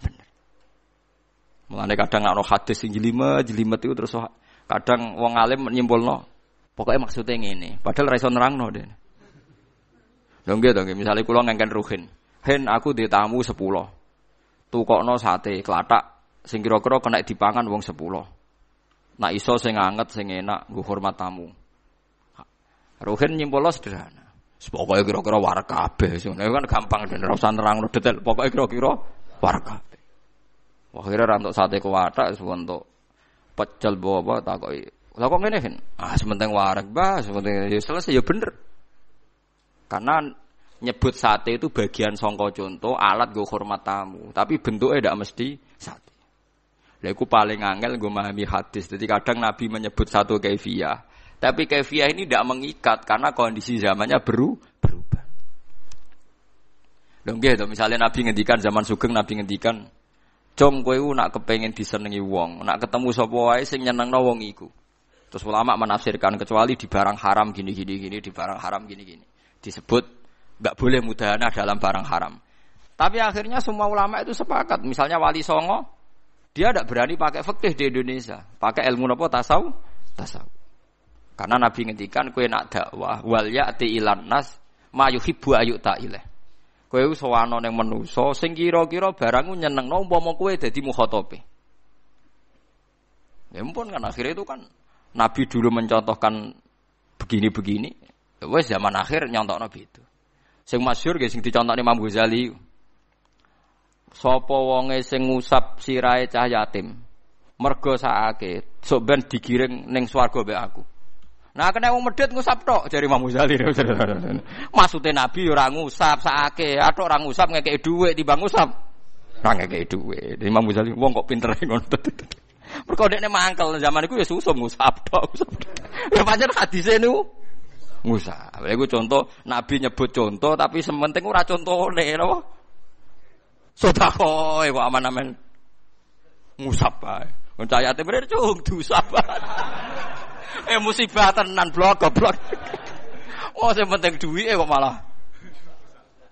Bener. Mulane kadang nak hadis sing jelimet, jelimet itu terus kadang wong alim nyimpulno. Pokoknya maksudnya ini. Padahal raison nerangno deh. Dong gitu, misalnya kulo ngengken ruhin. Hen aku di tamu sepuluh. Tukokno sate klatak sing kira-kira kena dipangan wong sepuluh. Nak iso sing anget sing enak nggo hormat tamu. Ruhin nyimpolo sederhana. Pokoknya kira-kira war kabeh. Sebenarnya kan gampang dan ora usah nerangno detail. Pokoknya kira-kira war kabeh. Akhirnya rantuk sate kuwatak untuk pecel bawa takoki. Lah kok kan? Ah sementing warak bah, sementing ya selesai ya bener. Karena nyebut sate itu bagian songko contoh alat gue hormat tamu, tapi bentuknya tidak mesti sate. Lah paling angel gue memahami hadis. Jadi kadang Nabi menyebut satu kefiah, tapi kefiah ini tidak mengikat karena kondisi zamannya beru berubah. Dong gitu, misalnya Nabi ngendikan zaman Sugeng Nabi ngendikan, "Cung kowe nak kepengen disenengi wong, nak ketemu sapa wae sing nyenengno wong iku." Terus ulama menafsirkan kecuali di barang haram gini gini gini, di barang haram gini gini disebut nggak boleh mudahana dalam barang haram. Tapi akhirnya semua ulama itu sepakat. Misalnya Wali Songo, dia tidak berani pakai fikih di Indonesia, pakai ilmu nopo tasawuf, tasawuf. Karena Nabi ngendikan kue nak dakwah wal ya'ti ilan nas ma yuhibbu ayu ta'ileh. Kue sowano yang menuso sing kira-kira nyeneng no umpama kue dadi mukhotobe. Ya pun kan akhirnya itu kan Nabi dulu mencontohkan begini-begini, Wes zaman akhir nyontokno itu. Sing masyhur nggih sing dicontohne Imam Ghazali. Sapa wonge sing ngusap sirahe cah yatim, mergo sakake, sok ben digiring ning swarga mbek aku. Nah kena wong medhit ngusap tok jari Imam Ghazali. *laughs* Maksudnya Nabi ora ngusap sakake, atok ora ngusap ngekeki dhuwit timbang ngusap. Ora ngekeki dhuwit. Imam Ghazali wong kok pinter *laughs* ngono. Mergo dekne mangkel zaman iku ya susum ngusap tok. *laughs* Ya pancen hadise niku ngusap. Lha contoh Nabi nyebut contoh tapi sementing ora contone napa? Sedekah kok aman-aman ngusap bae. Mencayate bener cung diusap. *laughs* eh musibah tenan blok goblok. *laughs* Oh sing penting duwike kok malah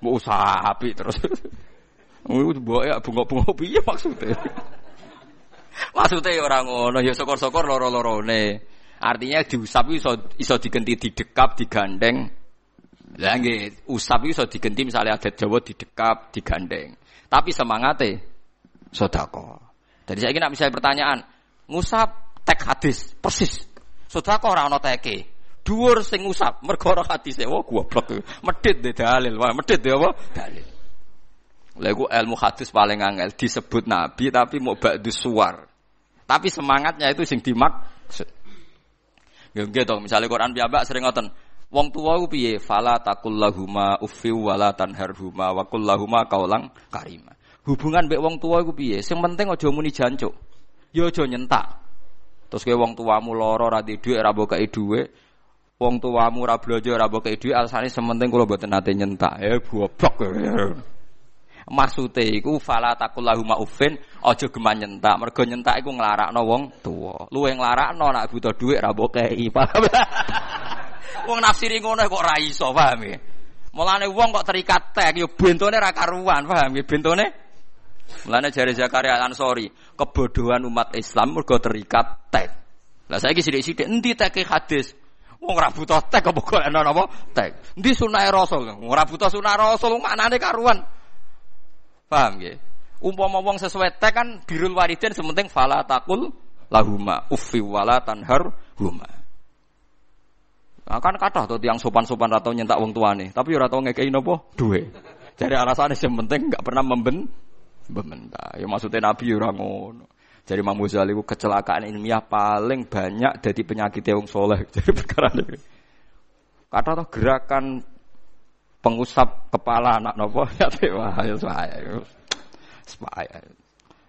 mau usaha api terus. *laughs* Iku mbok ya bunga-bunga piye maksudnya? maksudnya ya orang ngono ya syukur-syukur loro-lorone. Artinya diusap iso iso digenti didekap, digandeng. Lah nggih, usap iso digenti misalnya adat Jawa didekap, digandeng. Tapi semangatnya sedekah. Jadi saya ingin misalnya pertanyaan, ngusap tek hadis persis Sedekah ora ana teke. Dhuwur sing ngusap mergo ora hadise. Wah goblok. Medhit de dalil. Wah medhit de apa? Dalil. Lha ilmu hadis paling angel disebut nabi tapi mau ba'du suar. Tapi semangatnya itu sing dimaksud. Nggih to, misalnya Quran piyambak sering ngoten. Wong tua ku piye? Fala takullahuma uffi wala tanharhuma wa kullahuma kaulang karima. Hubungan mbek wong tua ku piye? Sing penting aja muni jancuk. Ya aja nyentak. Terus kowe wong tuamu lara ora di dhuwit ora mbokeki dhuwit. Wong tuamu ora blanja ora mbokeki dhuwit alasane sementing kula mboten nate nyentak. Ya goblok. Maksude iku fala takullahu maufin aja geman nyentak. Mergo nyentak iku nglarakno wong tuwa. Luwe nglarakno nek butuh dhuwit ora mbokeki. *laughs* Paham? wong nafsiri ngono kok ora iso, paham ya? Mulane wong kok terikat tek yo bentone ra karuan, paham ya? Bentone Mulane jari Zakaria Ansori, kebodohan umat Islam mergo terikat tek. Lah saiki sithik-sithik endi teke hadis? Wong ora butuh tek apa ana napa? Tek. Endi sunah Rasul? Ora butuh sunah Rasul maknane karuan. Paham nggih? Umpama wong sesuai tek kan birul waridin sementing fala takul lahuma uffi wala tanhar huma. Nah, kan kata tuh tiang sopan-sopan atau nyentak wong tuane, tapi ora tau ngekei napa? Duwe. Jadi alasannya yang penting nggak pernah memben Bementa. Ya maksudnya Nabi ya ora ngono. Jadi Imam Ghazali kecelakaan ilmiah paling banyak dari penyakit yang soleh. *laughs* Jadi perkara ini. Kata toh gerakan pengusap kepala anak nopo *laughs* ya wah ya saya. Supaya.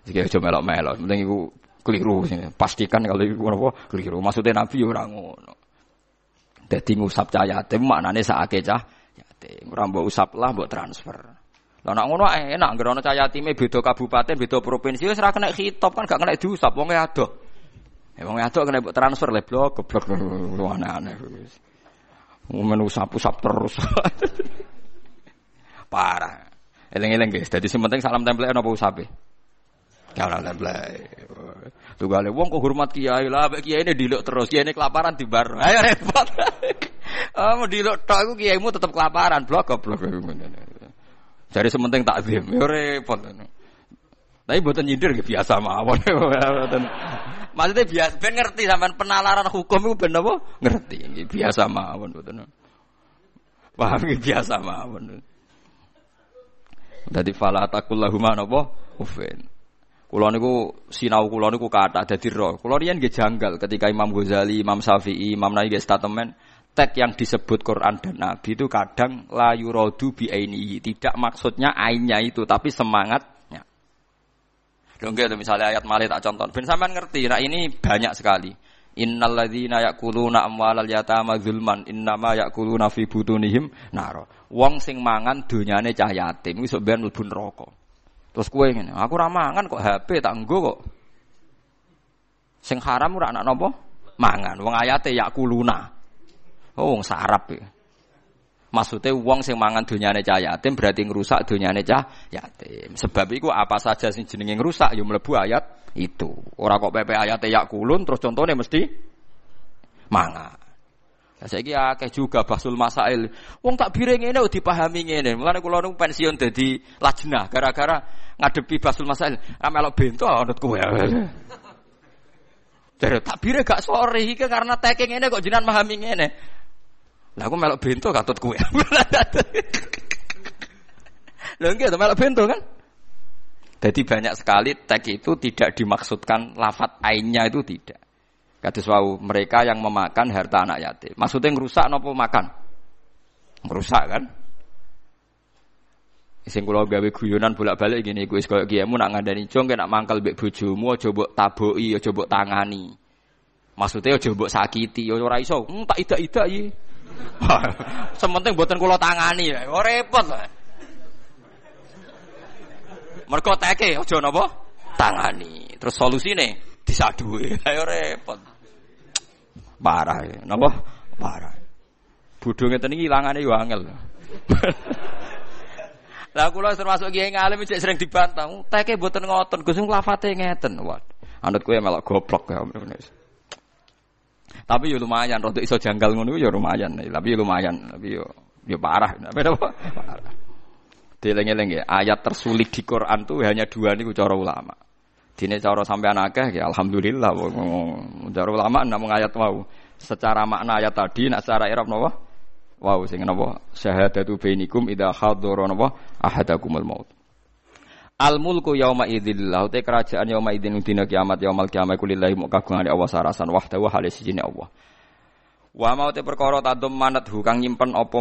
Jika coba melok melok, penting itu keliru Pastikan kalau itu nopo keliru. Maksudnya Nabi ya ora ngono. Jadi ngusap cah yatim maknane sakake cah yatim. Ora mbok usap lah mbok transfer. Lah nak ngono enak, nggak ono cahaya time beda kabupaten, beda provinsi wis ora kena hitop kan gak kena diusap wong ado. Ya wong ado kena transfer le blok goblok *laughs* aneh-aneh wis. Men usap-usap terus. *laughs* Parah. Eling-eling guys, dadi sing penting salam tempel apa usape? Salam tempel. Tugale wong kok hormat kiai lah, kiai ini diluk terus, kiai ini kelaparan di bar. *laughs* Ayo repot. Oh, mau diluk tok iku kiaimu tetep kelaparan, blok goblok. Jadi sementing takzim, ya repot. Tapi buatan nyindir biasa mawon. *laughs* Maksudnya biasa, ben ngerti sampean penalaran hukum itu ben apa? Ngerti, biasa mawon buatan. Paham biasa mawon. Dadi fala takullahuma napa? Ufin. Kula niku sinau kula niku kata dadi roh. Kula riyen nggih janggal ketika Imam Ghazali, Imam Syafi'i, Imam Nawawi statement tek yang disebut Quran dan Nabi itu kadang la yuradu bi ainihi. Tidak maksudnya ainnya itu, tapi semangatnya. Dong gitu misalnya ayat mali tak contoh. Ben sampean ngerti, nah ini banyak sekali. Innal ladzina ya'kuluna amwalal yatama zulman innama ya'kuluna fi butunihim naro. Wong sing mangan donyane cah yatim iku ben mlebu neraka. Terus kowe ngene, aku ora mangan kok HP tak nggo kok. Sing haram ora anak napa? Mangan. Wong ayate yakuluna. Oh, wong sarap ya. Maksudnya wong sing mangan dunyane cah yatim berarti ngerusak dunyane cah yatim. Sebab itu apa saja sing jenenge ngerusak ya mlebu ayat itu. Ora kok pepe ayat ya kulun terus contohnya mesti mangan. Lah saiki akeh juga basul masail. Wong tak biring ngene dipahami ngene. Mulane kula nu pensiun dadi lajnah gara-gara ngadepi basul masail. Amelok bento anut kowe. *laughs* Jadi takbirnya gak sore karena taking ini kok jinan memahami ini. Lah aku melok bento katut kue. Lho nggih melok bento kan? Jadi banyak sekali tag itu tidak dimaksudkan lafat ainnya itu tidak. Kados wau mereka yang memakan harta anak yatim. Maksudnya ngerusak nopo makan? Ngerusak kan? Sing kula gawe guyonan bolak-balik gini, gue koyo kiaimu nak ngandani jong nak mangkel mbek bojomu aja mbok taboki, aja mbok tangani. Maksudnya aja mbok sakiti, ya ora iso. Hmm, tak idak-idak iki. *laughs* Sementing mboten kula tangani, ora oh, repot lah. Mergo teke aja napa? Tangani. Terus solusine disaduhi. *laughs* Ayo repot. Parah ya. Napa? Parah. Bodho ngeten iki yo angel. *laughs* Lah kula termasuk kiai ngalim cek sering dibantah. Teke mboten ngoten, Gus lafate ngeten. Wah, anut kowe melok goblok ya. Tapi yo lumayan, rodok iso janggal ngono yo lumayan. Tapi yo lumayan, tapi yo yo parah. Tapi apa? Parah. Dileng-eleng ya, ayat tersulit di Quran tuh hanya dua nih cara ulama. Dine cara sampean akeh ya alhamdulillah. Cara ulama namung ayat mau. Secara makna ayat tadi, nak secara Arab napa? Wow, sing napa? Syahadatu bainikum idza hadara napa ahadakumul maut. Al mulku yauma idzil te kerajaan yauma idzin dina kiamat yaumal kiamat kulillahi mu kagungan Allah sarasan wahdahu halis sijine Allah. Wa mau te perkara tadum manat hu kang nyimpen apa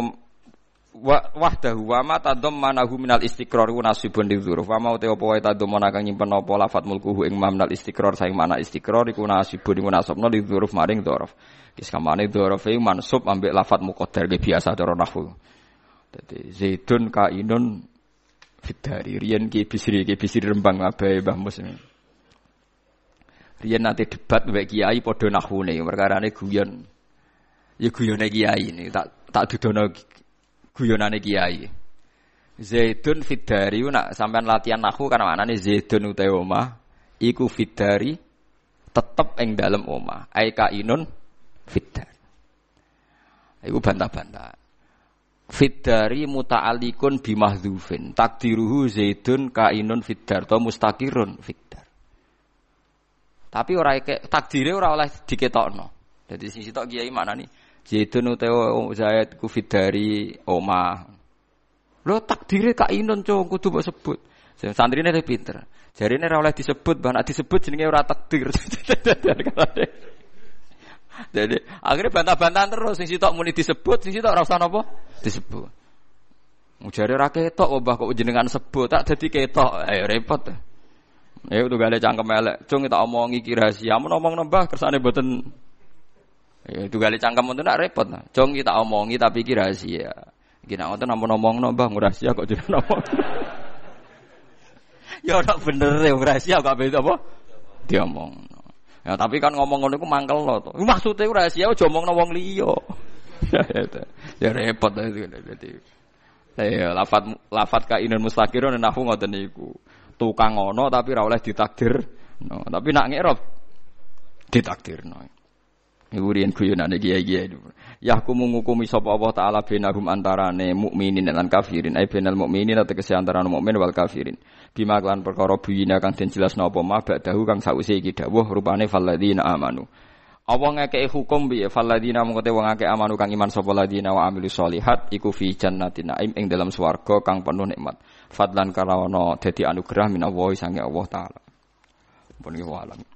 wahdahu wa ma tadum manahu minal istiqrar ku nasibun lidzuruf. Wa mau te apa wae tadum kang nyimpen apa lafat mulkuhu ing minal istiqrar saing mana istiqrar iku nasibun iku nasabna lidzuruf maring dzuruf. Kis kamane dzorofe mansub ambek lafat muqaddar biasa cara nahwu. Dadi zaidun kainun fitari riyen ki bisri ki bisri rembang abae Mbah Mus. Riyen nanti debat mbek kiai padha nahwune perkarane guyon. Ya guyone kiai ini tak tak dudono guyonane kiai. Zaidun fitari nak sampean latihan nahwu kan maknane zaidun utawa omah iku fitari tetep ing dalem omah. Ai kainun fiddar. Iku bantah-bantah. Fiddari muta'alikun bimahdhufin. Takdiruhu zaidun kainun fiddar. Atau mustakirun fiddar. Tapi ora takdire ora oleh diketokno. Jadi sisi tok kiai mana nih? Zaidun utawa Zaid ku fiddari omah. Lo takdire kainun cowok kudu mbok sebut. Santri ini pinter. Jadi ini oleh disebut, bahkan disebut jenenge ora takdir. *laughs* Jadi akhirnya bantah-bantahan terus sing sitok muni disebut, sing sitok ora usah napa disebut. Mujare ra ketok obah kok jenengan sebut, tak dadi ketok. Ayo repot. Ya udah gale cangkem elek. Cung tak omongi iki rahasia, mun omong nambah kersane mboten Ya itu gale cangkem ngoten nak repot. Cung kita omongi tapi iki rahasia. Iki nek ngoten namun omong nambah rahasia kok jenengan omong. *laughs* ya ora bener ya rahasia kok apa? Diomong. Ya, tapi kan ngomong ngono iku mangkel lo to. Maksude rahasia aja omongno wong liya. *laughs* ya repot itu dadi. Ya lafat lafat kainun mustaqirun nahu ngoten niku. Tukang ngono tapi ora oleh ditakdir. No, tapi nak ngerop ditakdirno. Iku riyen guyonane kiai-kiai. Yahkumu ngukumi sapa Allah taala bainahum antarane mukminin lan kafirin. Ai bainal mukminin tegese antarané mukmin wal kafirin. Bima klan perkara buyina kang den jelasno apa ma ba'dahu kang sause iki dawuh rupane falladzina amanu. Apa ngekeki hukum piye falladzina mung wong akeh amanu kang iman sapa ladina wa amilus solihat iku fi jannatin naim ing dalam swarga kang penuh nikmat. Fadlan karawana dadi anugerah min Allah sange Allah taala. Pun alam.